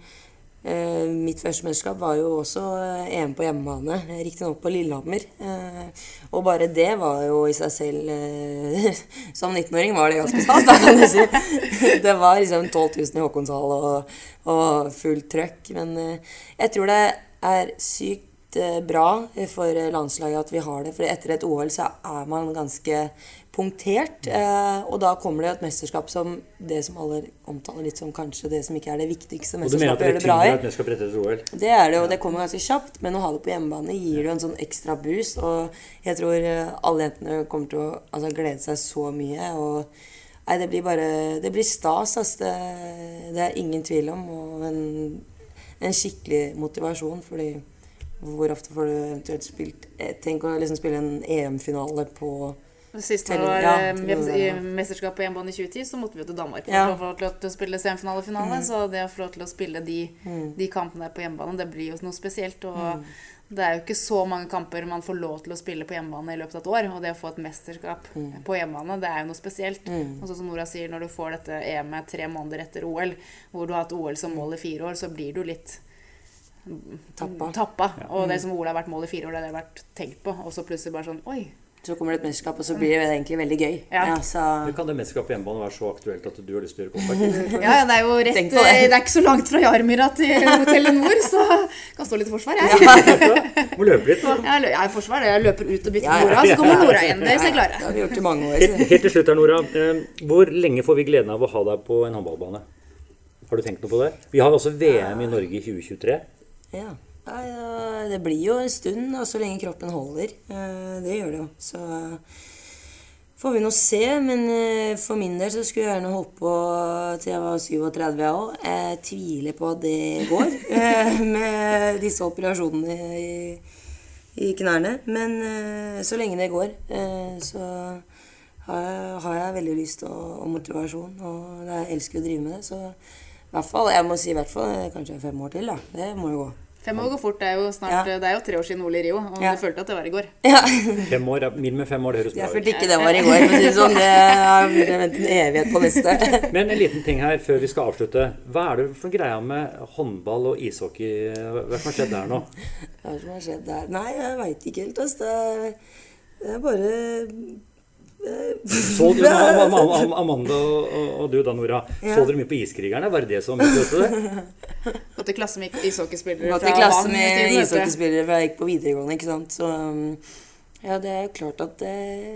mitt første mesterskap var jo også eh, EM på hjemmebane, eh, riktignok på Lillehammer. Eh, og bare det var jo i seg selv eh, Som 19-åring var det ganske stas, da, kan du si. Det var liksom 12 000 i Håkonshall og, og fullt trøkk. Men eh, jeg tror det er sykt eh, bra for landslaget at vi har det. For etter et OL så er man ganske punktert. Eh, og da kommer det et mesterskap som det som alle omtaler litt som kanskje det som ikke er det viktigste mesterskapet å det bra i. Det er det, og det kommer ganske kjapt, men å ha det på hjemmebane gir det en sånn ekstra boost. Og jeg tror eh, alle jentene kommer til å altså, glede seg så mye. Og nei, det blir bare Det blir stas, altså. Det, det er ingen tvil om. Og en, en skikkelig motivasjon, fordi hvor ofte får du eventuelt spilt eh, Tenk å liksom spille en EM-finale på Sist det var ja, eh, i mesterskapet på hjemmebane i 2010, så måtte vi jo til Danmark for Ja. å få lov til å spille semifinale og finale. Så det å få lov til å spille de, Mm. de kampene der på hjemmebane, det blir jo noe spesielt. Og det er jo ikke så mange kamper man får lov til å spille på hjemmebane i løpet av et år. Og det å få et mesterskap Mm. på hjemmebane, det er jo noe spesielt. Og sånn som Nora sier, når du får dette EM-et tre måneder etter OL, hvor du har hatt OL som mål i fire år, så blir du litt Tappa. tappa. Og det som OL har vært mål i fire år, det har det vært tenkt på. Og så plutselig bare sånn Oi. Så kommer det et mesterskap, og så blir det egentlig veldig gøy. Ja. så Men Kan det mesterskapet på hjemmebane være så aktuelt at du har lyst til å gjøre comeback? Ja, ja, det er jo rett det. eh, Det er ikke så langt fra Jarmyra til Telenor, så kan stå litt i forsvar, jeg. Må løpe litt, da. Jeg, lø- jeg er i forsvar, jeg løper ut og bytter Ja, ja. Nora, så kommer Nora igjen. Det skal jeg Det har vi gjort i mange år. Helt, helt til slutt her, Nora. Eh, Hvor lenge får vi gleden av å ha deg på en håndballbane? Har du tenkt noe på det? Vi har også VM i Norge i 2023. Ja. Ja, det blir jo en stund, da, så lenge kroppen holder. Eh, Det gjør det jo. Så får vi nå se. Men eh, for min del så skulle jeg gjerne holdt på til jeg var 37, jeg òg. Jeg tviler på at det går eh, med disse operasjonene i, i knærne. Men eh, så lenge det går, eh, så har jeg, har jeg veldig lyst og, og motivasjon. Og jeg elsker å drive med det. Så i hvert fall, jeg må si i hvert fall eh, kanskje fem år til. da. Det må jo gå. Fem år går fort. Det er jo snart Ja. Det er jo tre år siden OL i Rio, og Ja. du følte at det var i går. Ja. Fem år, ja, med fem år, det høres bra Jeg følte ikke det var i går. Men sånn, det har blitt en evighet på neste. Men en liten ting her før vi skal avslutte. Hva er det for greia med håndball og ishockey? Hva er som har skjedd der nå? Hva er som har skjedd der? Nei, jeg veit ikke helt. Altså. Det er bare Så du, Am- Am- Am- Amanda og, og- du da, Nora, Ja. så dere mye på Iskrigerne? Var det det som utløste det? Gått i klasse med ishockeyspillere Gått fra i klasse med ishockeyspillere fra jeg gikk på videregående. ikke sant? Så um, ja, det er jo klart at det,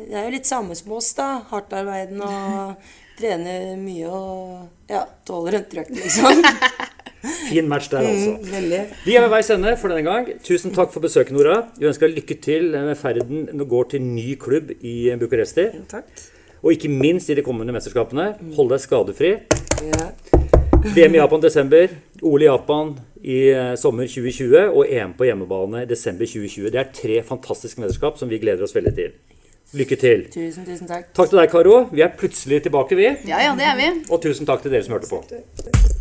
det er jo litt samme som oss, da. Hardtarbeidende og trener mye og ja, tåler en trøkk, liksom. Fin match der, altså. Mm. Vi er ved veis ende for denne gang. Tusen takk for besøket, Nora. Vi ønsker deg lykke til med ferden når du går til ny klubb i Bucuresti. Takk. Og ikke minst i de kommende mesterskapene. Hold deg skadefri. Ja. VM i Japan desember, OL i Japan i eh, sommer 2020 og EM på hjemmebane i desember 2020. Det er tre fantastiske mesterskap som vi gleder oss veldig til. Lykke til. Tusen, tusen takk. Takk til deg, Karo. Vi er plutselig tilbake, vi. Ja, ja, det er vi. Og tusen takk til dere som hørte på.